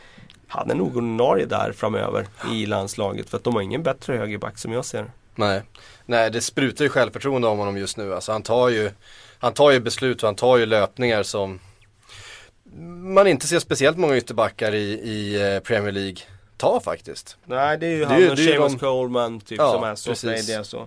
[SPEAKER 4] han är nog ordinarie där framöver i landslaget för att de har ingen bättre högerback som jag ser.
[SPEAKER 3] Nej. Nej, det sprutar ju självförtroende om honom just nu. Alltså han tar ju, han tar ju beslut och han tar ju löpningar som man inte ser speciellt många ytterbackar i, i eh, Premier League ta faktiskt.
[SPEAKER 4] Nej det är ju
[SPEAKER 3] Det är
[SPEAKER 4] han
[SPEAKER 3] ju-
[SPEAKER 4] och Seamus
[SPEAKER 3] de-
[SPEAKER 4] Coleman typ
[SPEAKER 3] Ja,
[SPEAKER 4] som är så frejdiga så.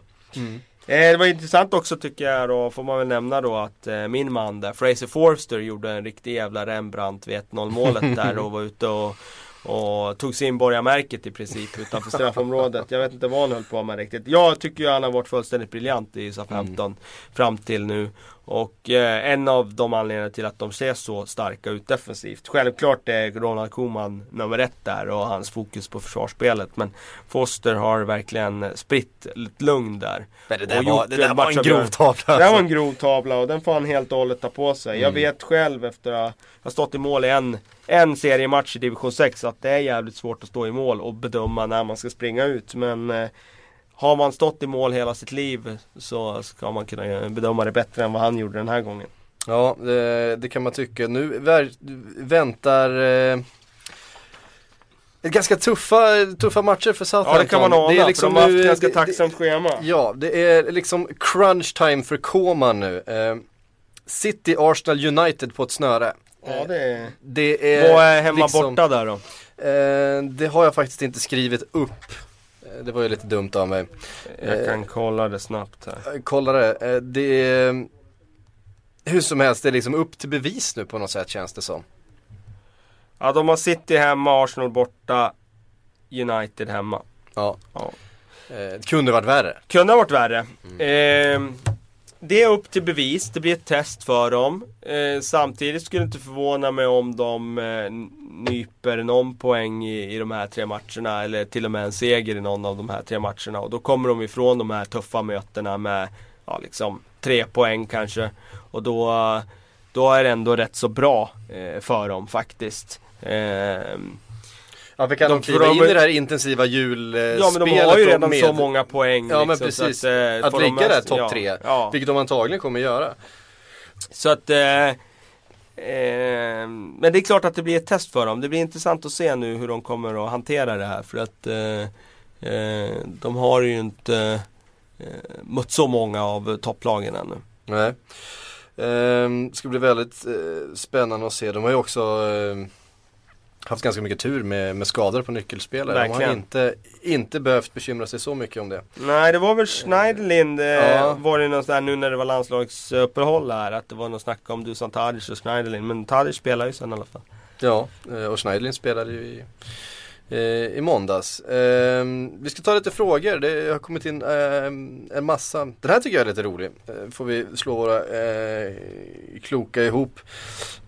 [SPEAKER 4] Eh, det var intressant också tycker jag då, får man väl nämna då att eh, min man där, Fraser Forster gjorde en riktig jävla Rembrandt vid 1-0 målet där och var ute och och tog sin borgarmärket i princip utanför straffområdet. Jag vet inte vad han höll på med riktigt. Jag tycker ju han har varit fullständigt briljant i Southampton fram till nu. Och eh, en av de anledningarna till att de ser så starka ut defensivt. Självklart är Ronald Koeman nummer ett där och hans fokus på försvarsspelet. Men Foster har verkligen spritt lite lugn där.
[SPEAKER 3] Men det där
[SPEAKER 4] Och
[SPEAKER 3] var, det där var en grov tavla.
[SPEAKER 4] Det där var
[SPEAKER 3] alltså.
[SPEAKER 4] en grov tavla och den får han helt och hållet ta på sig. Jag vet själv efter att ha stått i mål i en, en seriematch i division 6 att det är jävligt svårt att stå i mål och bedöma när man ska springa ut. Men eh, har man stått i mål hela sitt liv så ska man kunna bedöma det bättre än vad han gjorde den här gången.
[SPEAKER 3] Ja, det, det kan man tycka. Nu väntar eh, ganska tuffa, tuffa matcher för Southampton.
[SPEAKER 4] Ja det kan man ana,
[SPEAKER 3] det är
[SPEAKER 4] liksom för de har
[SPEAKER 3] nu,
[SPEAKER 4] haft ganska
[SPEAKER 3] det-
[SPEAKER 4] tacksamt schema.
[SPEAKER 3] Ja, det är liksom crunch time för Koman nu. Eh, City, Arsenal, United på ett snöre.
[SPEAKER 4] Ja, det är...
[SPEAKER 3] Det är
[SPEAKER 4] Vad är hemma
[SPEAKER 3] liksom,
[SPEAKER 4] borta där då?
[SPEAKER 3] Eh, det har jag faktiskt inte skrivit upp. Eh, Det var ju lite dumt av mig.
[SPEAKER 4] Jag kan kolla det snabbt här.
[SPEAKER 3] Eh, Kolla det. Eh, det är hur som helst, det är liksom upp till bevis nu på något sätt känns det som.
[SPEAKER 4] Ja de har City hemma, Arsenal borta, United hemma.
[SPEAKER 3] Ja.
[SPEAKER 4] Ja.
[SPEAKER 3] Eh, Det kunde varit värre.
[SPEAKER 4] Kunde ha varit värre. Ehm, det är upp till bevis, det blir ett test för dem. Eh, samtidigt skulle det inte förvåna mig om de eh, nyper någon poäng i, i de här tre matcherna eller till och med en seger i någon av de här tre matcherna. Och då kommer de ifrån de här tuffa mötena med ja, liksom, tre poäng kanske. Och då, då är det ändå rätt så bra eh, för dem faktiskt. Eh,
[SPEAKER 3] Ja, för kan de,
[SPEAKER 4] De-
[SPEAKER 3] kliva in i det här intensiva julspelet
[SPEAKER 4] ja men de har ju redan
[SPEAKER 3] med-
[SPEAKER 4] så många poäng.
[SPEAKER 3] Ja men
[SPEAKER 4] liksom,
[SPEAKER 3] precis,
[SPEAKER 4] så att, eh,
[SPEAKER 3] att ligga
[SPEAKER 4] med
[SPEAKER 3] där topp
[SPEAKER 4] ja,
[SPEAKER 3] tre,
[SPEAKER 4] Ja.
[SPEAKER 3] vilket de antagligen kommer göra.
[SPEAKER 4] Så att eh, eh, Men det är klart att det blir ett test för dem. Det blir intressant att se nu hur de kommer att hantera det här. För att eh, eh, de har ju inte eh, mött så många av topplagen ännu.
[SPEAKER 3] Nej. Ehm, ska bli väldigt spännande att se. De har ju också haft ganska mycket tur med, med skador på nyckelspelare. De har
[SPEAKER 4] Verkligen.
[SPEAKER 3] inte, inte behövt bekymra sig så mycket om det.
[SPEAKER 4] Nej det var väl Schneiderlin eh,
[SPEAKER 3] Ja.
[SPEAKER 4] var det något där nu när det var landslagsuppehåll här. Att det var något snack om Dusan Tadic och Schneiderlin. Men Tadic spelar ju sen i alla fall.
[SPEAKER 3] Ja, eh, och Schneiderlin spelade ju i, i måndags. Ehm, vi ska ta lite frågor, det har kommit in ehm, en massa. Den här tycker jag är lite rolig. Eh, får vi slå våra eh, kloka ihop.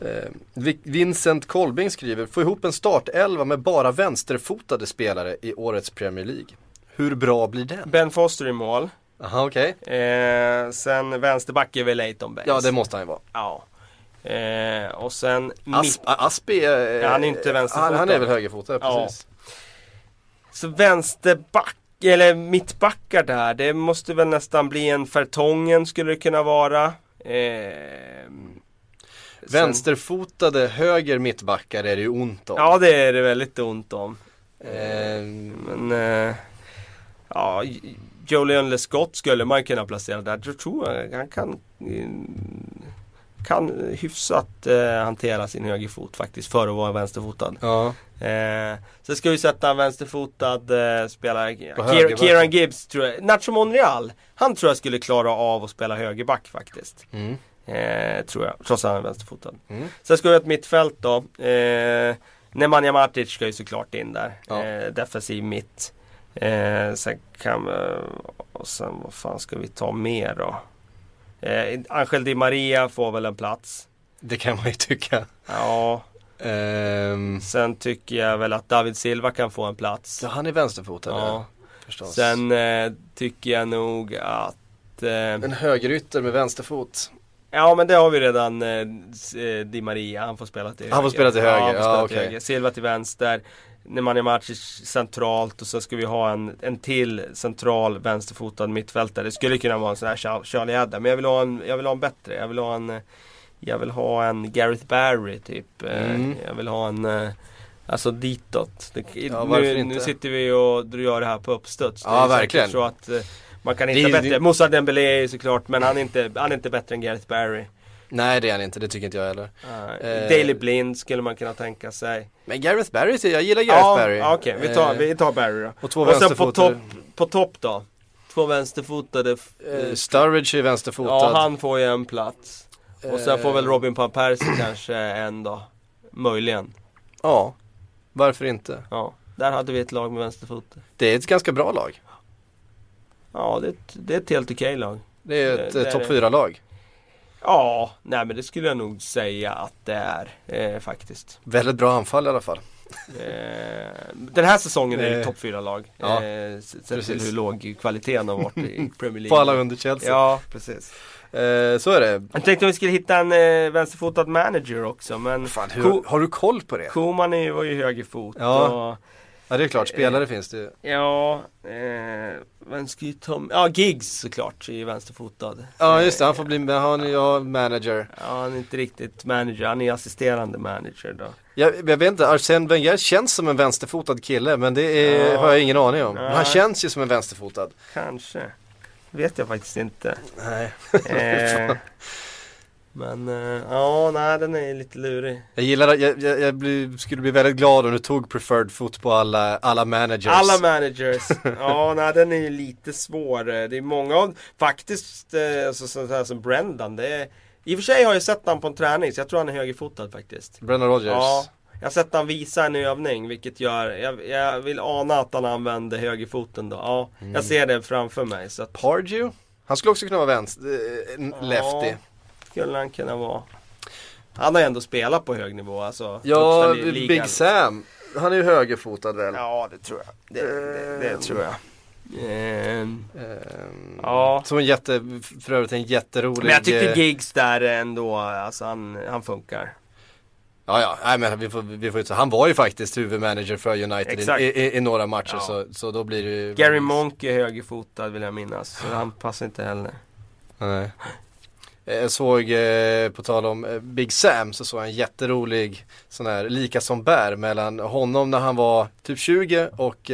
[SPEAKER 3] Eh, Vi- Vincent Kolbing skriver, få ihop en startelva med bara vänsterfotade spelare i årets Premier League. Hur bra blir den?
[SPEAKER 4] Ben Foster i mål.
[SPEAKER 3] Aha, okej.
[SPEAKER 4] Eh, sen vänsterback är väl Leighton Baines.
[SPEAKER 3] Ja, det måste han ju vara.
[SPEAKER 4] Ja. Eh, och sen
[SPEAKER 3] Asp, Aspi är,
[SPEAKER 4] Ja, han är inte vänsterfotad.
[SPEAKER 3] han, han är väl högerfotad,
[SPEAKER 4] Ja.
[SPEAKER 3] precis.
[SPEAKER 4] Så vänsterback, eller mittbackar där, det måste väl nästan bli en Fertongen skulle det kunna vara. Eh,
[SPEAKER 3] Vänsterfotade höger mittbackar är det ju ont om.
[SPEAKER 4] Ja det är det väldigt ont om.
[SPEAKER 3] Ehm,
[SPEAKER 4] Men eh, ja, Jolian Lescott skulle man kunna placera där. Jag tror han kan eh, kan hyfsat eh, hantera sin högerfot faktiskt för att vara vänsterfotad.
[SPEAKER 3] ja.
[SPEAKER 4] Eh, sen ska vi sätta en vänsterfotad eh, spelare, Kier. Kieran Gibbs tror jag. Nacho Monreal, han tror jag skulle klara av att spela högerback faktiskt.
[SPEAKER 3] Mm.
[SPEAKER 4] Eh, tror jag, trots att han är vänsterfotad.
[SPEAKER 3] Mm.
[SPEAKER 4] Sen ska vi ha ett mittfält då. Eh, Nemanja Matic ska ju såklart in där.
[SPEAKER 3] Ja.
[SPEAKER 4] Eh, defensiv mitt. Eh, sen kan vi, och sen vad fan ska vi ta mer då? Eh, Angel Di Maria får väl en plats.
[SPEAKER 3] Det kan man ju tycka.
[SPEAKER 4] Ja,
[SPEAKER 3] Ehm,
[SPEAKER 4] sen tycker jag väl att David Silva kan få en plats.
[SPEAKER 3] ja, han är vänsterfotad
[SPEAKER 4] Ja.
[SPEAKER 3] förstås.
[SPEAKER 4] Sen eh, tycker jag nog att eh,
[SPEAKER 3] En högerytter med vänsterfot.
[SPEAKER 4] Ja men det har vi redan eh, eh, Di Maria, han får spela till
[SPEAKER 3] Han får spela till höger, ja,
[SPEAKER 4] spela till
[SPEAKER 3] okej.
[SPEAKER 4] höger. Silva till vänster Nemanja centralt och så ska vi ha en, en till central vänsterfotad mittfältare. Det skulle kunna vara en sån här Char- Charlie Adam. Men jag vill ha en, jag vill ha en bättre. Jag vill ha en Jag vill ha en Gareth Barry typ. Eh,
[SPEAKER 3] Mm.
[SPEAKER 4] Jag vill ha en eh, Alltså ditåt. Det,
[SPEAKER 3] Ja,
[SPEAKER 4] nu, nu sitter vi och gör det här på uppstuds. Det
[SPEAKER 3] Ja, verkligen.
[SPEAKER 4] Så att eh, man kan
[SPEAKER 3] Det
[SPEAKER 4] hitta
[SPEAKER 3] är-
[SPEAKER 4] bättre.
[SPEAKER 3] det-
[SPEAKER 4] Moussa Dembélé är såklart men han är, inte, han är inte bättre än Gareth Barry.
[SPEAKER 3] Nej det är han inte, det tycker inte jag heller. Eh.
[SPEAKER 4] Daily Blind skulle man kunna tänka sig.
[SPEAKER 3] Men Gareth Barry, jag gillar Gareth
[SPEAKER 4] ja,
[SPEAKER 3] Barry.
[SPEAKER 4] okej, vi, tar,
[SPEAKER 3] Eh,
[SPEAKER 4] vi tar Barry då.
[SPEAKER 3] Och två
[SPEAKER 4] Och sen på topp, på topp då? Två vänsterfotade.
[SPEAKER 3] Eh, Sturridge är vänsterfotad.
[SPEAKER 4] ja, han får ju en plats. Och sen får väl
[SPEAKER 3] Eh,
[SPEAKER 4] Robin van Persie kanske en då. Möjligen.
[SPEAKER 3] Ja, varför inte?
[SPEAKER 4] Ja, där hade vi ett lag med vänsterfot.
[SPEAKER 3] Det är ett ganska bra lag.
[SPEAKER 4] Ja, det är ett, det är ett helt okej lag.
[SPEAKER 3] Det är ett eh, topp
[SPEAKER 4] det.
[SPEAKER 3] 4-lag.
[SPEAKER 4] Ja, nej men det skulle jag nog säga att det är eh, faktiskt.
[SPEAKER 3] Väldigt bra anfall i alla fall.
[SPEAKER 4] Eh, den här säsongen är det
[SPEAKER 3] Eh,
[SPEAKER 4] topp 4-lag.
[SPEAKER 3] ja,
[SPEAKER 4] eh, sett till hur låg kvaliteten har varit i Premier League.
[SPEAKER 3] På alla under Chelsea.
[SPEAKER 4] Ja, precis.
[SPEAKER 3] Eh, så är det.
[SPEAKER 4] Jag tänkte om vi skulle hitta en eh, vänsterfotad manager också men
[SPEAKER 3] Fan, hur, har du koll på det?
[SPEAKER 4] Koman var ju högerfot.
[SPEAKER 3] Ja.
[SPEAKER 4] Och,
[SPEAKER 3] Ja det är klart, spelare
[SPEAKER 4] Eh,
[SPEAKER 3] finns det ju.
[SPEAKER 4] ja, eh, vem ska ju ta Ja, Giggs såklart är ju vänsterfotad.
[SPEAKER 3] Ja just det, han får bli, han är ja, manager.
[SPEAKER 4] Ja, han är inte riktigt manager, han är assisterande manager då.
[SPEAKER 3] Jag, jag vet inte, Arsene Wenger känns som en vänsterfotad kille men det är,
[SPEAKER 4] Ja.
[SPEAKER 3] har jag ingen aning om.
[SPEAKER 4] Nej.
[SPEAKER 3] han känns ju som en vänsterfotad.
[SPEAKER 4] Kanske. Vet jag faktiskt inte.
[SPEAKER 3] Nej.
[SPEAKER 4] Eh, men eh, ja, nej den är lite lurig.
[SPEAKER 3] Jag gillar jag, jag, jag blir, skulle bli väldigt glad om du tog preferred foot på alla, alla managers.
[SPEAKER 4] Alla managers. Ja, nej den är ju lite svår. Det är många av, faktiskt, eh, alltså, sånt här som Brendan. Det är, I och för sig har jag sett han på en träning, så jag tror han är högerfotad faktiskt.
[SPEAKER 3] Brennan Rodgers.
[SPEAKER 4] Ja, jag har sett han visa en övning, vilket gör, jag, jag vill ana att han använder högerfoten då. Ja,
[SPEAKER 3] Mm.
[SPEAKER 4] jag ser det framför mig. Så att,
[SPEAKER 3] Pardew, Han skulle också kunna vara vänster, en lefty.
[SPEAKER 4] Ja, skulle han kunna vara. Han har ju ändå spelat på hög nivå. Alltså,
[SPEAKER 3] Ja. Big Sam. Han är ju högerfotad väl?
[SPEAKER 4] Ja, det tror jag. Det, det, det
[SPEAKER 3] Ehm.
[SPEAKER 4] tror jag. Ehm,
[SPEAKER 3] Ehm,
[SPEAKER 4] Ja.
[SPEAKER 3] Som en jätte, för övrigt en jätterolig...
[SPEAKER 4] men jag tycker
[SPEAKER 3] eh,
[SPEAKER 4] Giggs där ändå, alltså han, han funkar.
[SPEAKER 3] Ja, ja, nej, men vi får, vi får inte, han var ju faktiskt huvudmanager för United i, i, i några matcher
[SPEAKER 4] Ja.
[SPEAKER 3] så, så då blir det ju
[SPEAKER 4] Gary Monk är högerfotad vill jag minnas, så han passar inte heller.
[SPEAKER 3] Nej. Eh, Jag såg, eh, på tal om eh, Big Sam, så såg jag en jätterolig sån här lika som bär mellan honom när han var typ 20 och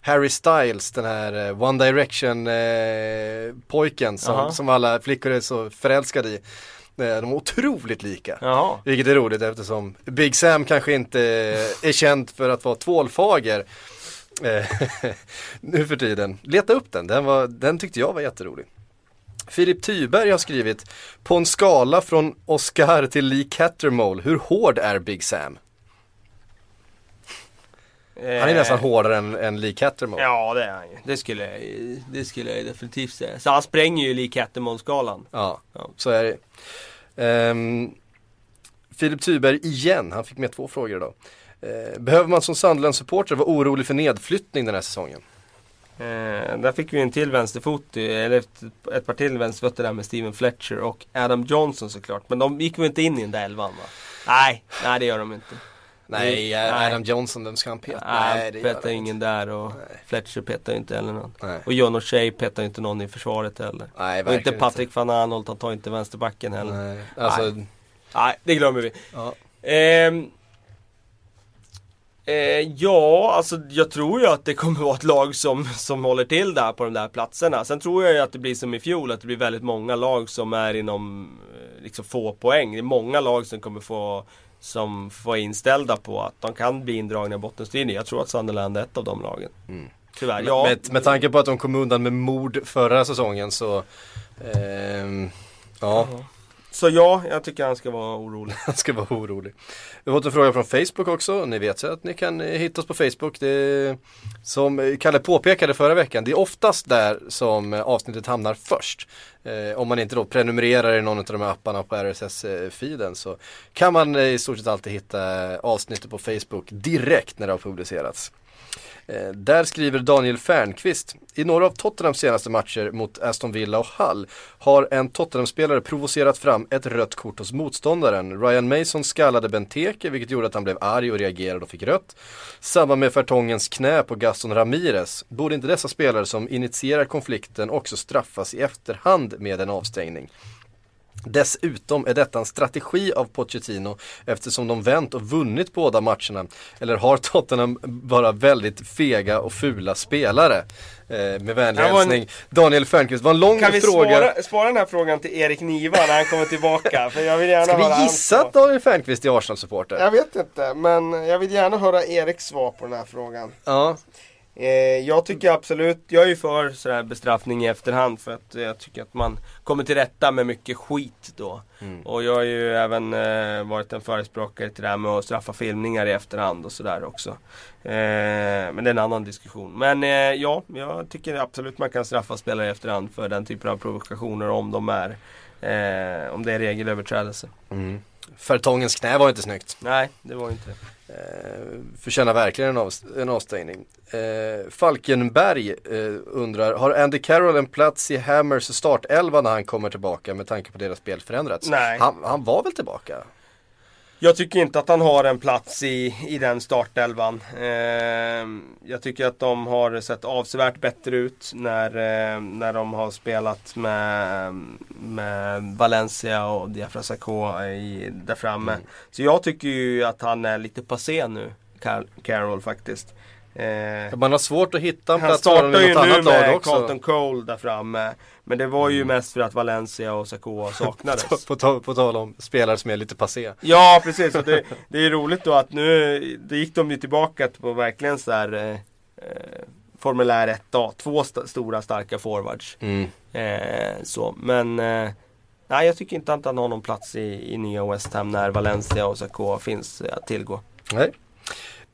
[SPEAKER 3] Harry Styles, den här One Direction pojken som, som alla flickor är så förälskade i. De är otroligt lika.
[SPEAKER 4] Jaha.
[SPEAKER 3] Vilket är roligt eftersom Big Sam kanske inte är känd för att vara tvålfager nu för tiden. Leta upp den, den, var, den tyckte jag var jätterolig. Filip Tyberg har skrivit På en skala från Oscar till Lee Cattermole, hur hård är Big Sam? Han är nästan hårdare än, än Lee Cattermole.
[SPEAKER 4] Eh, Ja det är han ju. Det skulle jag, det skulle jag definitivt säga. Så han spränger ju Lee Cattermole-skalan.
[SPEAKER 3] Ja,
[SPEAKER 4] Ja.
[SPEAKER 3] så är det. Ehm, Filip Tyberg igen, han fick med två frågor idag. Eh, behöver man som Sunderland-supporter vara orolig för nedflyttning den här säsongen?
[SPEAKER 4] Eh, där fick vi en till vänsterfot, eller ett, ett par till vänsterfötter där med Steven Fletcher och Adam Johnson såklart. Men de gick väl inte in i den där elvan va? Nej, nej det gör de inte.
[SPEAKER 3] Nej,
[SPEAKER 4] Nej.
[SPEAKER 3] Adam Johnson, vem ska han peta?
[SPEAKER 4] Nej,
[SPEAKER 3] det gör
[SPEAKER 4] petar ingen
[SPEAKER 3] inte.
[SPEAKER 4] där och
[SPEAKER 3] Nej.
[SPEAKER 4] Fletcher petar inte heller någon.
[SPEAKER 3] Nej.
[SPEAKER 4] Och John O'Shea petar inte någon i försvaret heller.
[SPEAKER 3] Nej,
[SPEAKER 4] och inte
[SPEAKER 3] verkligen
[SPEAKER 4] Patrik van Arnold, han tar inte vänsterbacken heller. Nej,
[SPEAKER 3] Nej, alltså,
[SPEAKER 4] det glömmer vi.
[SPEAKER 3] ja.
[SPEAKER 4] Ehm, eh, ja, alltså jag tror ju att det kommer vara ett lag som, som håller till där på de där platserna. Sen tror jag ju att det blir som i fjol, att det blir väldigt många lag som är inom eh, liksom få poäng. Det är många lag som kommer få som får inställda på att de kan bli indragna i bottenstriden. Jag tror att Sunderland är ett av de lagen. Tyvärr. Ja,
[SPEAKER 3] med, med tanke på att de kom undan med mord förra säsongen så ehm, Ja,
[SPEAKER 4] så ja, jag tycker han ska vara orolig.
[SPEAKER 3] han ska vara orolig. Vi har fått en fråga från Facebook också. Ni vet ju att ni kan eh, hitta oss på Facebook. Det är, som Kalle påpekade förra veckan, det är oftast där som eh, avsnittet hamnar först. Eh, om man inte då prenumererar i någon av de här apparna på RSS-feeden så kan man eh, i stort sett alltid hitta avsnittet på Facebook direkt när det har publicerats. Eh, där skriver Daniel Fernqvist, i några av Tottenhams senaste matcher mot Aston Villa och Hull har en Tottenham-spelare provocerat fram ett rött kort hos motståndaren. Ryan Mason skallade Benteke vilket gjorde att han blev arg och reagerade och fick rött. Samma med Fertongens knä på Gaston Ramirez. Borde inte dessa spelare som initierar konflikten också straffas i efterhand med en avstängning? Dessutom är detta en strategi av Pochettino eftersom de vänt och vunnit båda matcherna. Eller har Tottenham bara väldigt fega och fula spelare? Eh, med vänlig
[SPEAKER 4] Det var en-
[SPEAKER 3] hälsning Daniel Fernqvist. Var en lång
[SPEAKER 4] Kan vi
[SPEAKER 3] fråga.
[SPEAKER 4] spara, spara den här frågan till Erik Niva när han kommer tillbaka? För jag vill gärna
[SPEAKER 3] Ska vi gissa att Daniel Fernqvist är Arsenal-supporter?
[SPEAKER 4] Jag vet inte, men jag vill gärna höra Eriks svar på den här frågan.
[SPEAKER 3] Ja.
[SPEAKER 4] Eh, jag tycker absolut, jag är ju för sådär bestraffning i efterhand för att jag tycker att man kommer till rätta med mycket skit då. Och jag har ju även eh, varit en förespråkare till det här med att straffa filmningar i efterhand och sådär också. Eh, men det är en annan diskussion. Men eh, ja, jag tycker absolut man kan straffa spelare i efterhand för den typen av provokationer om de är eh, om det är regelöverträdelse.
[SPEAKER 3] Mm. Fertongens knä var inte snyggt.
[SPEAKER 4] Nej, det var inte det.
[SPEAKER 3] Eh, förtjänar verkligen en, av, en avstängning. Eh, Falkenberg eh, undrar, har Andy Carroll en plats i Hammers startelva när han kommer tillbaka med tanke på deras spel förändrats?
[SPEAKER 4] Nej.
[SPEAKER 3] Han, han var väl tillbaka?
[SPEAKER 4] Jag tycker inte att han har en plats i, i den startelvan. Eh, jag tycker att de har sett avsevärt bättre ut när, eh, när de har spelat med, med Valencia och Diafra Sakho där framme. Så jag tycker ju att han är lite passé nu, Car- Carroll faktiskt. Eh,
[SPEAKER 3] Man har svårt att hitta en
[SPEAKER 4] han
[SPEAKER 3] plats för honom
[SPEAKER 4] startar
[SPEAKER 3] i
[SPEAKER 4] ju
[SPEAKER 3] något
[SPEAKER 4] nu
[SPEAKER 3] annat lag
[SPEAKER 4] med
[SPEAKER 3] också.
[SPEAKER 4] Carlton Cole där framme. Men det var ju mest för att Valencia och Sakho saknades.
[SPEAKER 3] På, ta, på tal om spelare som är lite passé.
[SPEAKER 4] Ja precis, och det, det är roligt då att nu det gick de ju tillbaka på verkligen så här eh, eh, Formulär 1A, två st- stora starka forwards.
[SPEAKER 3] Mm.
[SPEAKER 4] Eh, så, men eh, nej jag tycker inte att han har någon plats i, i nya West Ham när Valencia och Sakho finns eh, att tillgå.
[SPEAKER 3] Nej.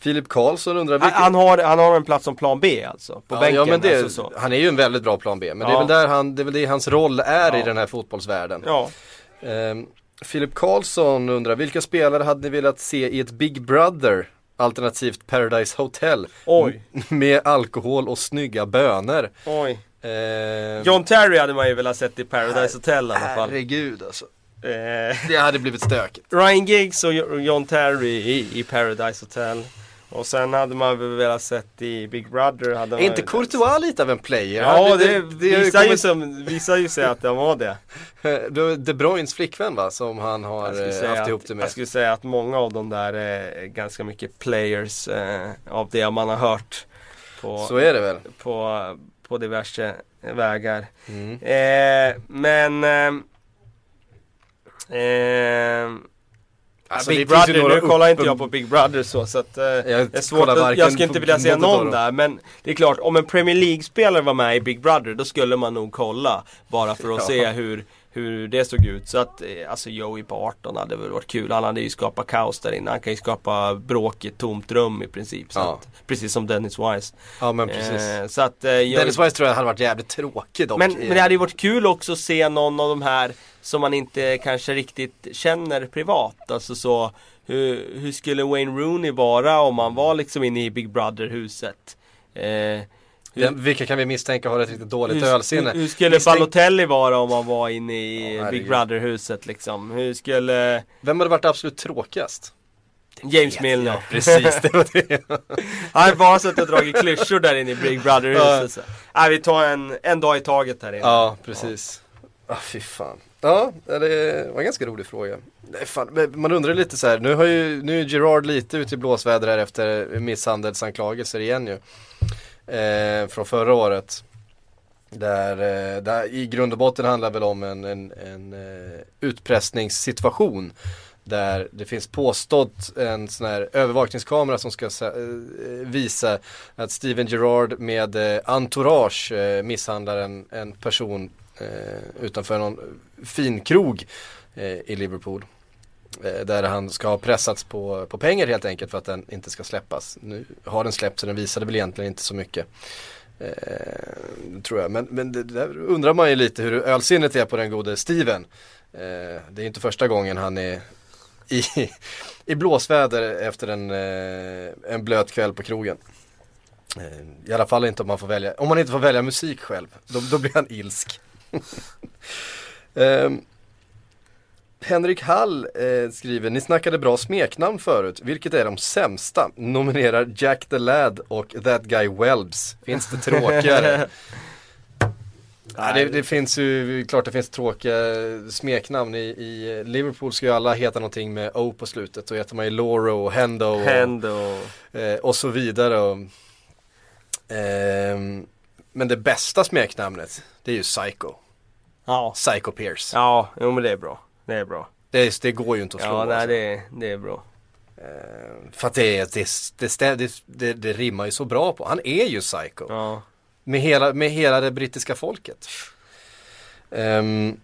[SPEAKER 3] Filip Karlsson undrar vilken...
[SPEAKER 4] han, har, han har en plats som plan B alltså, på
[SPEAKER 3] ja,
[SPEAKER 4] bänken.
[SPEAKER 3] ja, men det,
[SPEAKER 4] alltså, så.
[SPEAKER 3] han är ju en väldigt bra plan B. Men det, är
[SPEAKER 4] Ja.
[SPEAKER 3] väl där han, det är väl det hans roll är i
[SPEAKER 4] Ja.
[SPEAKER 3] den här fotbollsvärlden.
[SPEAKER 4] Ja.
[SPEAKER 3] Ehm, Filip Karlsson undrar, vilka spelare hade ni velat se i ett Big Brother? Alternativt Paradise Hotel.
[SPEAKER 4] Oj.
[SPEAKER 3] Med alkohol och snygga bönor.
[SPEAKER 4] Oj.
[SPEAKER 3] Ehm,
[SPEAKER 4] John Terry hade man ju velat sett i Paradise Hotel i alla fall.
[SPEAKER 3] Herregud alltså.
[SPEAKER 4] Eh,
[SPEAKER 3] Det hade blivit stökigt.
[SPEAKER 4] Ryan Giggs och Jo- John Terry i, i Paradise Hotel. Och sen hade man väl velat sett i Big Brother. Hade
[SPEAKER 3] Är inte Courtois lite av en player?
[SPEAKER 4] Ja,
[SPEAKER 3] Han-
[SPEAKER 4] det, visar, ju som, visar ju sig att han var det.
[SPEAKER 3] Det De Bruynes flickvän va, som han har eh, haft
[SPEAKER 4] att,
[SPEAKER 3] ihop det med.
[SPEAKER 4] jag skulle säga att många av dem där är ganska mycket players eh, av det man har hört. På,
[SPEAKER 3] Så är det väl.
[SPEAKER 4] på, på diverse vägar.
[SPEAKER 3] Mm.
[SPEAKER 4] Eh, men ehm, ehm,
[SPEAKER 3] Alltså,
[SPEAKER 4] Big Brother, nu kollar inte
[SPEAKER 3] upp-
[SPEAKER 4] jag på Big Brother så, så att, eh, det är svårt att, jag skulle inte vilja se någon där men Det är klart, om en Premier League-spelare var med i Big Brother då skulle man nog kolla Bara för att
[SPEAKER 3] Ja.
[SPEAKER 4] se hur, hur det såg ut så att, eh, alltså Joey Barton hade väl varit kul Han hade ju skapat kaos där inne, han kan ju skapa bråk i ett tomt rum i princip
[SPEAKER 3] Ja.
[SPEAKER 4] att, Precis som Dennis Wise
[SPEAKER 3] Ja men precis.
[SPEAKER 4] eh, Så att eh, Joey-
[SPEAKER 3] Dennis Wise tror jag hade varit jävligt tråkig dock.
[SPEAKER 4] men, men det hade ju varit kul också att se någon av de här som man inte kanske riktigt känner privat. Alltså så, hur, hur skulle Wayne Rooney vara om han var liksom inne i Big Brother-huset? Eh,
[SPEAKER 3] Den, vilka kan vi misstänka har ett riktigt dåligt
[SPEAKER 4] hur,
[SPEAKER 3] ölsinne?
[SPEAKER 4] hur, hur skulle
[SPEAKER 3] Misstänk-
[SPEAKER 4] Balotelli vara om han var inne i
[SPEAKER 3] Ja,
[SPEAKER 4] Big. Brother-huset liksom? Hur skulle
[SPEAKER 3] Vem hade varit absolut tråkigast?
[SPEAKER 4] James Milner?
[SPEAKER 3] Precis, det var det.
[SPEAKER 4] Han har bara suttit och dragit klyschor där inne i Big Brother-huset. så. Nej, vi tar en, en dag i taget här inne.
[SPEAKER 3] Ja, precis. Ja, fy fan. Ja, det var en ganska rolig fråga. Nej, fan, man undrar lite så här, nu har ju, nu är Gerard lite ute i blåsväder här efter misshandelsanklagelser igen ju. Eh, från förra året. Där, eh, där i grund och botten handlar väl om en, en, en eh, utpressningssituation. Där det finns påstått en sån här övervakningskamera som ska eh, visa att Steven Gerrard med eh, entourage eh, misshandlar en, en person utanför någon finkrog i Liverpool. Eh, där han ska ha pressats på, på pengar helt enkelt för att den inte ska släppas. Nu har den släppts så den visade väl egentligen inte så mycket. Eh, tror jag. Men, men det, där undrar man ju lite hur ölsinnet är på den gode Steven. Eh, det är inte första gången han är i, i blåsväder efter en, eh, en blöt kväll på krogen. Eh, I alla fall inte om man får välja, om man inte får välja musik själv. Då, då blir han ilsk. Eh, Henrik Hall eh, skriver, ni snackade bra smeknamn förut, vilket är de sämsta? Nominerar Jack the Lad och That Guy Welbs. Finns det tråkigare? Ja, det, det finns ju, klart det finns tråkiga smeknamn i, i Liverpool ska ju alla heta någonting med O på slutet. Då heter man ju Loro och Hendo och,
[SPEAKER 4] Hendo.
[SPEAKER 3] eh, och så vidare. Och, ehm, men det bästa smeknamnet, det är ju Psycho.
[SPEAKER 4] Ja.
[SPEAKER 3] Psycho Pierce.
[SPEAKER 4] Ja, jo men det är bra. Det är bra.
[SPEAKER 3] Det, det går ju inte att slå.
[SPEAKER 4] Ja, nej
[SPEAKER 3] alltså.
[SPEAKER 4] det, det är bra.
[SPEAKER 3] Eh, För att det, det, det, det, det, rimmar ju så bra på. Han är ju psycho.
[SPEAKER 4] Ja.
[SPEAKER 3] Med, hela, med hela det brittiska folket. Ehm,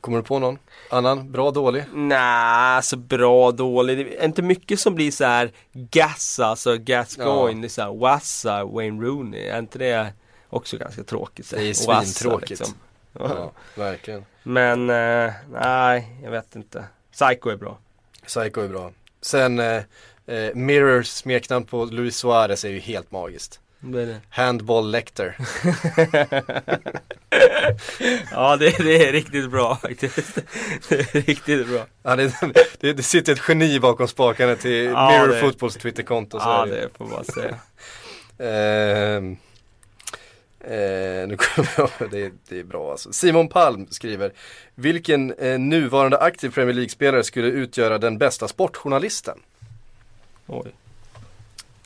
[SPEAKER 3] kommer du på någon annan? Bra, dålig?
[SPEAKER 4] Nej, så bra dålig. Det är inte mycket som blir så här Gassa, alltså Gascoigne,
[SPEAKER 3] Ja.
[SPEAKER 4] så här Wassa, Wayne Rooney. Är inte det också ganska tråkigt? så?
[SPEAKER 3] Det är
[SPEAKER 4] Wassa,
[SPEAKER 3] svintråkigt.
[SPEAKER 4] liksom.
[SPEAKER 3] Ja, verkligen.
[SPEAKER 4] Men eh, nej, jag vet inte. Psycho är bra.
[SPEAKER 3] Psycho är bra. Sen eh, eh, Mirrors smeknamn på Luis Suarez är ju helt magiskt.
[SPEAKER 4] Det det.
[SPEAKER 3] Handball Lecter.
[SPEAKER 4] Ja, det, det är riktigt bra faktiskt. Det är riktigt bra.
[SPEAKER 3] Ja, det, det, sitter ett geni bakom spakarna till
[SPEAKER 4] Ja,
[SPEAKER 3] Mirror Footballs Twitterkonto.
[SPEAKER 4] Ja,
[SPEAKER 3] det
[SPEAKER 4] får man säga.
[SPEAKER 3] Eh, nu kommer jag det, är- det är bra alltså. Simon Palm skriver Vilken eh, nuvarande aktiv Premier League-spelare skulle utgöra den bästa sportjournalisten?
[SPEAKER 4] Oj.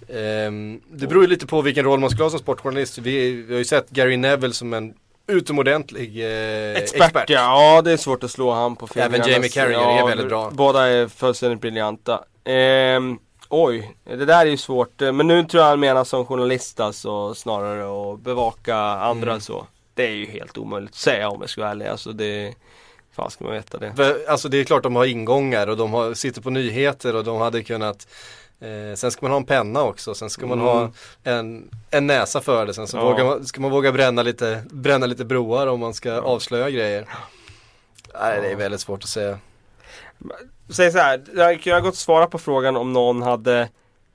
[SPEAKER 3] Ehm, det beror ju lite på vilken roll man skulle ha som sportjournalist. Vi, vi har ju sett Gary Neville som en utomordentlig eh,
[SPEAKER 4] Expert,
[SPEAKER 3] expert.
[SPEAKER 4] ja. ja, det är svårt att slå han på fingrarna.
[SPEAKER 3] Även Jamie Carragher är väldigt bra.
[SPEAKER 4] Båda är fullständigt briljanta. Ehm, oj, det där är ju svårt. Eh, Men nu tror jag han menar som journalist alltså snarare att bevaka andra
[SPEAKER 3] Mm.
[SPEAKER 4] så. Det är ju helt omöjligt att säga om jag ska vara ärlig. Alltså det Fan ska man veta det.
[SPEAKER 3] För, Alltså det är klart de har ingångar och de har, sitter på nyheter och de hade kunnat eh, Sen ska man ha en penna också, sen ska man
[SPEAKER 4] Mm.
[SPEAKER 3] ha en, en näsa för det. Sen så
[SPEAKER 4] Ja.
[SPEAKER 3] man, ska man våga bränna lite, bränna lite broar om man ska avslöja grejer. Nej det är väldigt svårt att säga.
[SPEAKER 4] Säg så här, jag kunde ha gått och svara på frågan om någon hade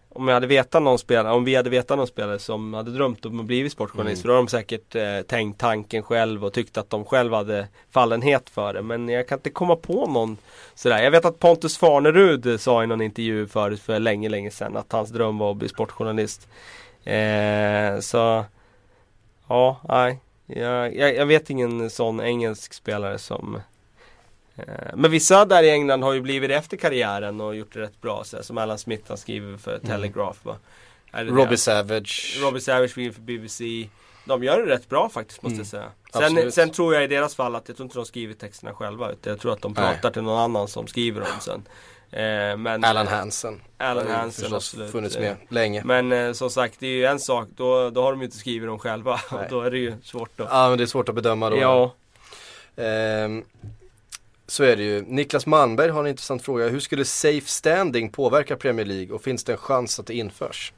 [SPEAKER 4] om jag hade vetat någon spelare, om vi hade vetat någon spelare som hade drömt om att bli sportjournalist. För då har de säkert eh, tänkt tanken själv och tyckt att de själva hade fallenhet för det. Men jag kan inte komma på någon sådär. Jag vet att Pontus Farnerud sa i någon intervju förut för länge, länge sedan att hans dröm var att bli sportjournalist. Eh, så ja, nej. Jag, jag, jag vet ingen sån engelsk spelare som Men vissa där i England har ju blivit efter karriären och gjort det rätt bra. Så som Alan Smith han skriver för Telegraph. Va? Är det
[SPEAKER 3] Robbie? Savage.
[SPEAKER 4] Robbie Savage skriver för BBC. De gör det rätt bra faktiskt måste jag säga. Sen, sen tror jag i deras fall att jag tror inte de skriver texterna själva. Utan jag tror att de
[SPEAKER 3] Nej.
[SPEAKER 4] pratar till någon annan som skriver dem sen. Eh, men,
[SPEAKER 3] Alan Hansen.
[SPEAKER 4] Alan Hansen,
[SPEAKER 3] förstås
[SPEAKER 4] absolut.
[SPEAKER 3] funnits
[SPEAKER 4] Eh,
[SPEAKER 3] med länge.
[SPEAKER 4] Men eh, som sagt, det är ju en sak. Då, då har de ju inte skrivit dem själva. Och
[SPEAKER 3] Nej.
[SPEAKER 4] då är det ju svårt att...
[SPEAKER 3] Ja men det är svårt att bedöma då.
[SPEAKER 4] Ja.
[SPEAKER 3] Ehm, så är det ju. Niklas Malmberg har en intressant fråga. Hur skulle safe standing påverka Premier League och finns det en chans att det införs?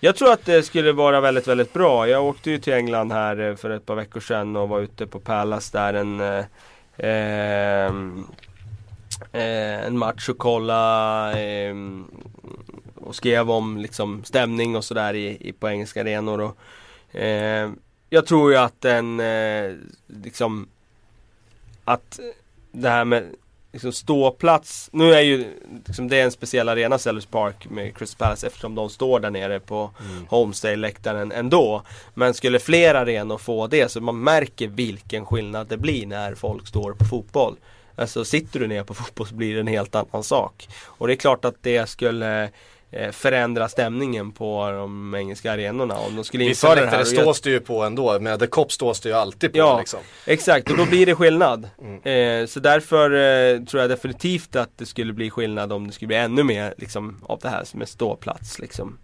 [SPEAKER 4] Jag tror att det skulle vara väldigt, väldigt bra. Jag åkte ju till England här eh, för ett par veckor sedan och var ute på Palace där en eh, ehm, eh en match och kolla eh, och skrev om liksom stämning och sådär i, i, på engelska arenor. Och, eh, jag tror ju att en eh, liksom att det här med liksom ståplats. Nu är ju liksom, det är en speciell arena Sellers Park med Crystal Palace eftersom de står där nere på Homestay-läktaren ändå. Men skulle fler arenor få det så man märker vilken skillnad det blir när folk står på fotboll. Alltså sitter du ner på fotboll så blir det en helt annan sak. Och det är klart att det skulle förändra stämningen på de engelska arenorna om de skulle
[SPEAKER 3] Vissa
[SPEAKER 4] införa det här. jag-
[SPEAKER 3] stås det ju på ändå, men The Cop stås det ju alltid på
[SPEAKER 4] Ja,
[SPEAKER 3] liksom.
[SPEAKER 4] exakt och då blir det skillnad.
[SPEAKER 3] Mm.
[SPEAKER 4] Eh, så därför eh, tror jag definitivt att det skulle bli skillnad om det skulle bli ännu mer liksom, av det här som är ståplats. Liksom.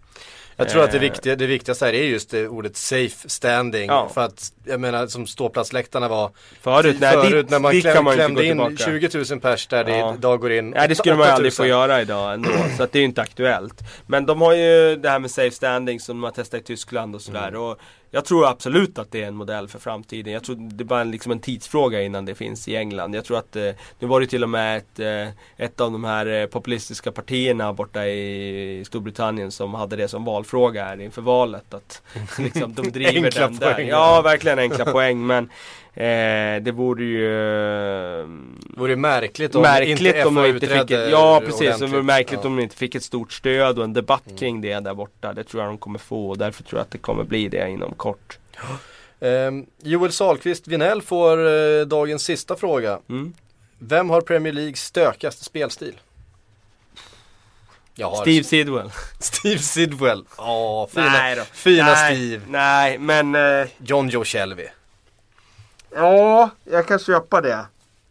[SPEAKER 3] Jag tror att det,
[SPEAKER 4] Eh.
[SPEAKER 3] viktiga, det viktigaste här är just det ordet safe standing.
[SPEAKER 4] Ja.
[SPEAKER 3] För att, jag menar som ståplatsläktarna var
[SPEAKER 4] Förut, nej,
[SPEAKER 3] förut
[SPEAKER 4] dit,
[SPEAKER 3] när man kläm,
[SPEAKER 4] man
[SPEAKER 3] klämde in
[SPEAKER 4] tillbaka.
[SPEAKER 3] 20 000 pers där
[SPEAKER 4] Ja.
[SPEAKER 3] idag går in
[SPEAKER 4] Nej det skulle man ju
[SPEAKER 3] 8 000.
[SPEAKER 4] aldrig få göra idag ändå, så att det är ju inte aktuellt. Men de har ju det här med safe standing som de har testat i Tyskland och sådär.
[SPEAKER 3] Mm.
[SPEAKER 4] Och jag tror absolut att det är en modell för framtiden. Jag tror det är bara liksom en tidsfråga innan det finns i England. Jag tror att eh, nu var det till och med ett, eh, ett av de här eh, populistiska partierna borta i Storbritannien som hade det som valfråga här inför valet. Att liksom, de driver den där.
[SPEAKER 3] poäng,
[SPEAKER 4] ja. verkligen enkla poäng. Men eh, det vore ju eh,
[SPEAKER 3] Vore märkligt om
[SPEAKER 4] märkligt
[SPEAKER 3] inte
[SPEAKER 4] om
[SPEAKER 3] FA
[SPEAKER 4] inte fick ett, Ja precis, det vore märkligt
[SPEAKER 3] Ja.
[SPEAKER 4] om de inte fick ett stort stöd och en debatt kring det där borta. Det tror jag de kommer få och därför tror jag att det kommer bli det inom kort.
[SPEAKER 3] Ehm, Joel Sahlqvist Vinell får eh, dagens sista fråga.
[SPEAKER 4] Mm.
[SPEAKER 3] Vem har Premier Leagues stökigaste spelstil?
[SPEAKER 4] Steve Sidwell.
[SPEAKER 3] Steve Sidwell. Ja, fina,
[SPEAKER 4] Nej då.
[SPEAKER 3] fina
[SPEAKER 4] nej,
[SPEAKER 3] Steve.
[SPEAKER 4] Nej, men eh,
[SPEAKER 3] John Joe Shelby.
[SPEAKER 4] Ja, jag kan köpa det.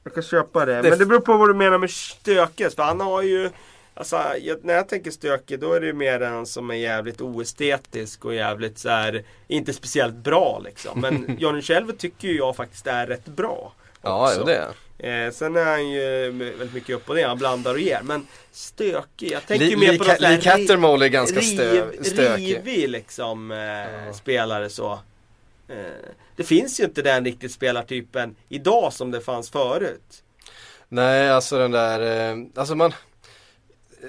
[SPEAKER 4] Jag kan köpa det.
[SPEAKER 3] Det-
[SPEAKER 4] Men det beror på vad du menar med stökigt. För han har ju Alltså jag, när jag tänker stökig då är det ju mer en som är jävligt oestetisk och jävligt så här, inte speciellt bra liksom. Men Johnny Shelby tycker ju jag faktiskt är rätt bra.
[SPEAKER 3] Ja,
[SPEAKER 4] också.
[SPEAKER 3] jo, det är
[SPEAKER 4] Eh, sen är han ju väldigt mycket upp och ner, han blandar och ger. Men stökig, jag tänker ju mer på
[SPEAKER 3] Lee Cattermole är ganska stö, stökig.
[SPEAKER 4] rivig liksom eh, spelare så. Eh, det finns ju inte den riktigt spelartypen idag som det fanns förut.
[SPEAKER 3] Nej, alltså den där, eh, alltså man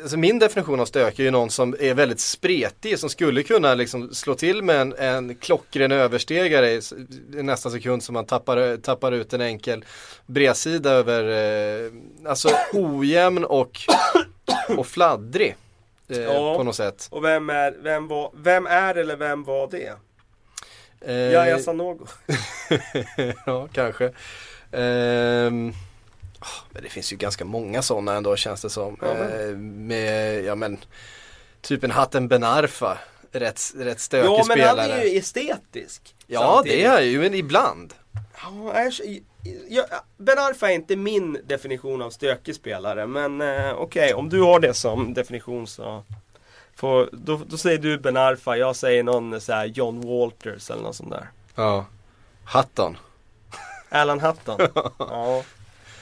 [SPEAKER 3] Alltså min definition av stök är ju någon som är väldigt spretig, som skulle kunna liksom slå till med en, en klockren överstegare i, nästa sekund som man tappar, tappar ut en enkel bredsida över, eh, alltså ojämn och, och fladdrig. Eh,
[SPEAKER 4] Ja.
[SPEAKER 3] På något sätt.
[SPEAKER 4] Och vem är, vem var, vem är eller vem var det?
[SPEAKER 3] Eh,
[SPEAKER 4] Yahya Sanogo.
[SPEAKER 3] ja, kanske. Ah, men det finns ju ganska många sådana ändå känns det som.
[SPEAKER 4] Ja, men.
[SPEAKER 3] Eh, med, ja men, typ en Hatten Ben Arfa. Rätt, rätt stökig
[SPEAKER 4] Ja men han
[SPEAKER 3] spelare.
[SPEAKER 4] är ju estetisk.
[SPEAKER 3] ja
[SPEAKER 4] samtidigt.
[SPEAKER 3] det är ju, men ibland.
[SPEAKER 4] Ja, jag, jag, Ben Arfa är inte min definition av stökig spelare men eh, okej om du har det som definition så får, då, då säger du Ben Arfa, jag säger någon så här John Walters eller något sånt där.
[SPEAKER 3] Ja. Hatton.
[SPEAKER 4] Alan Hutton. ja.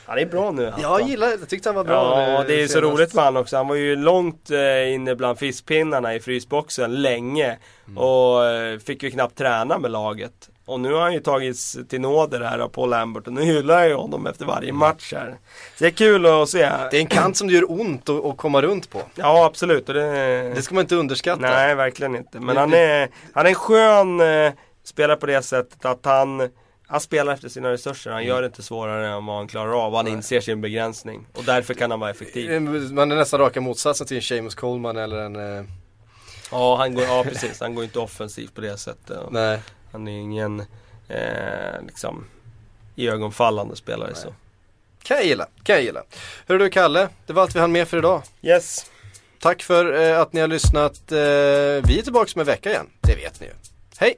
[SPEAKER 4] Han är bra nu.
[SPEAKER 3] Ja,
[SPEAKER 4] Hattan.
[SPEAKER 3] jag gillar Jag tyckte han var bra.
[SPEAKER 4] Ja,
[SPEAKER 3] eh,
[SPEAKER 4] det är så
[SPEAKER 3] senast.
[SPEAKER 4] roligt med han också. Han var ju långt eh, inne bland fiskpinnarna i frysboxen länge.
[SPEAKER 3] Mm.
[SPEAKER 4] Och eh, fick ju knappt träna med laget. Och nu har han ju tagits till nåder här av Paul Lambert och nu hyllar jag ju honom efter varje match här. Så det är kul att se.
[SPEAKER 3] Det är en kant som det gör ont att, att komma runt på.
[SPEAKER 4] Ja, absolut. Och det...
[SPEAKER 3] Det ska man inte underskatta.
[SPEAKER 4] Nej, verkligen inte. Men han är, han är en skön eh, spelare på det sättet att han han spelar efter sina resurser, han
[SPEAKER 3] Mm.
[SPEAKER 4] gör det inte svårare än vad han klarar av. Han inser sin begränsning. Och därför kan han vara effektiv.
[SPEAKER 3] Man är nästan raka motsatsen till en Seamus Coleman eller en... Eh,
[SPEAKER 4] Ja, han går, ja precis. Han går inte offensivt på det sättet.
[SPEAKER 3] nej.
[SPEAKER 4] Han är ingen eh, liksom iögonfallande spelare så.
[SPEAKER 3] Kan jag gilla, kan jag gilla. Hörru du Kalle, det var allt vi hann med för idag.
[SPEAKER 4] Yes.
[SPEAKER 3] Tack för eh, att ni har lyssnat. Eh, vi är tillbaka med en vecka igen, det vet ni ju. Hej!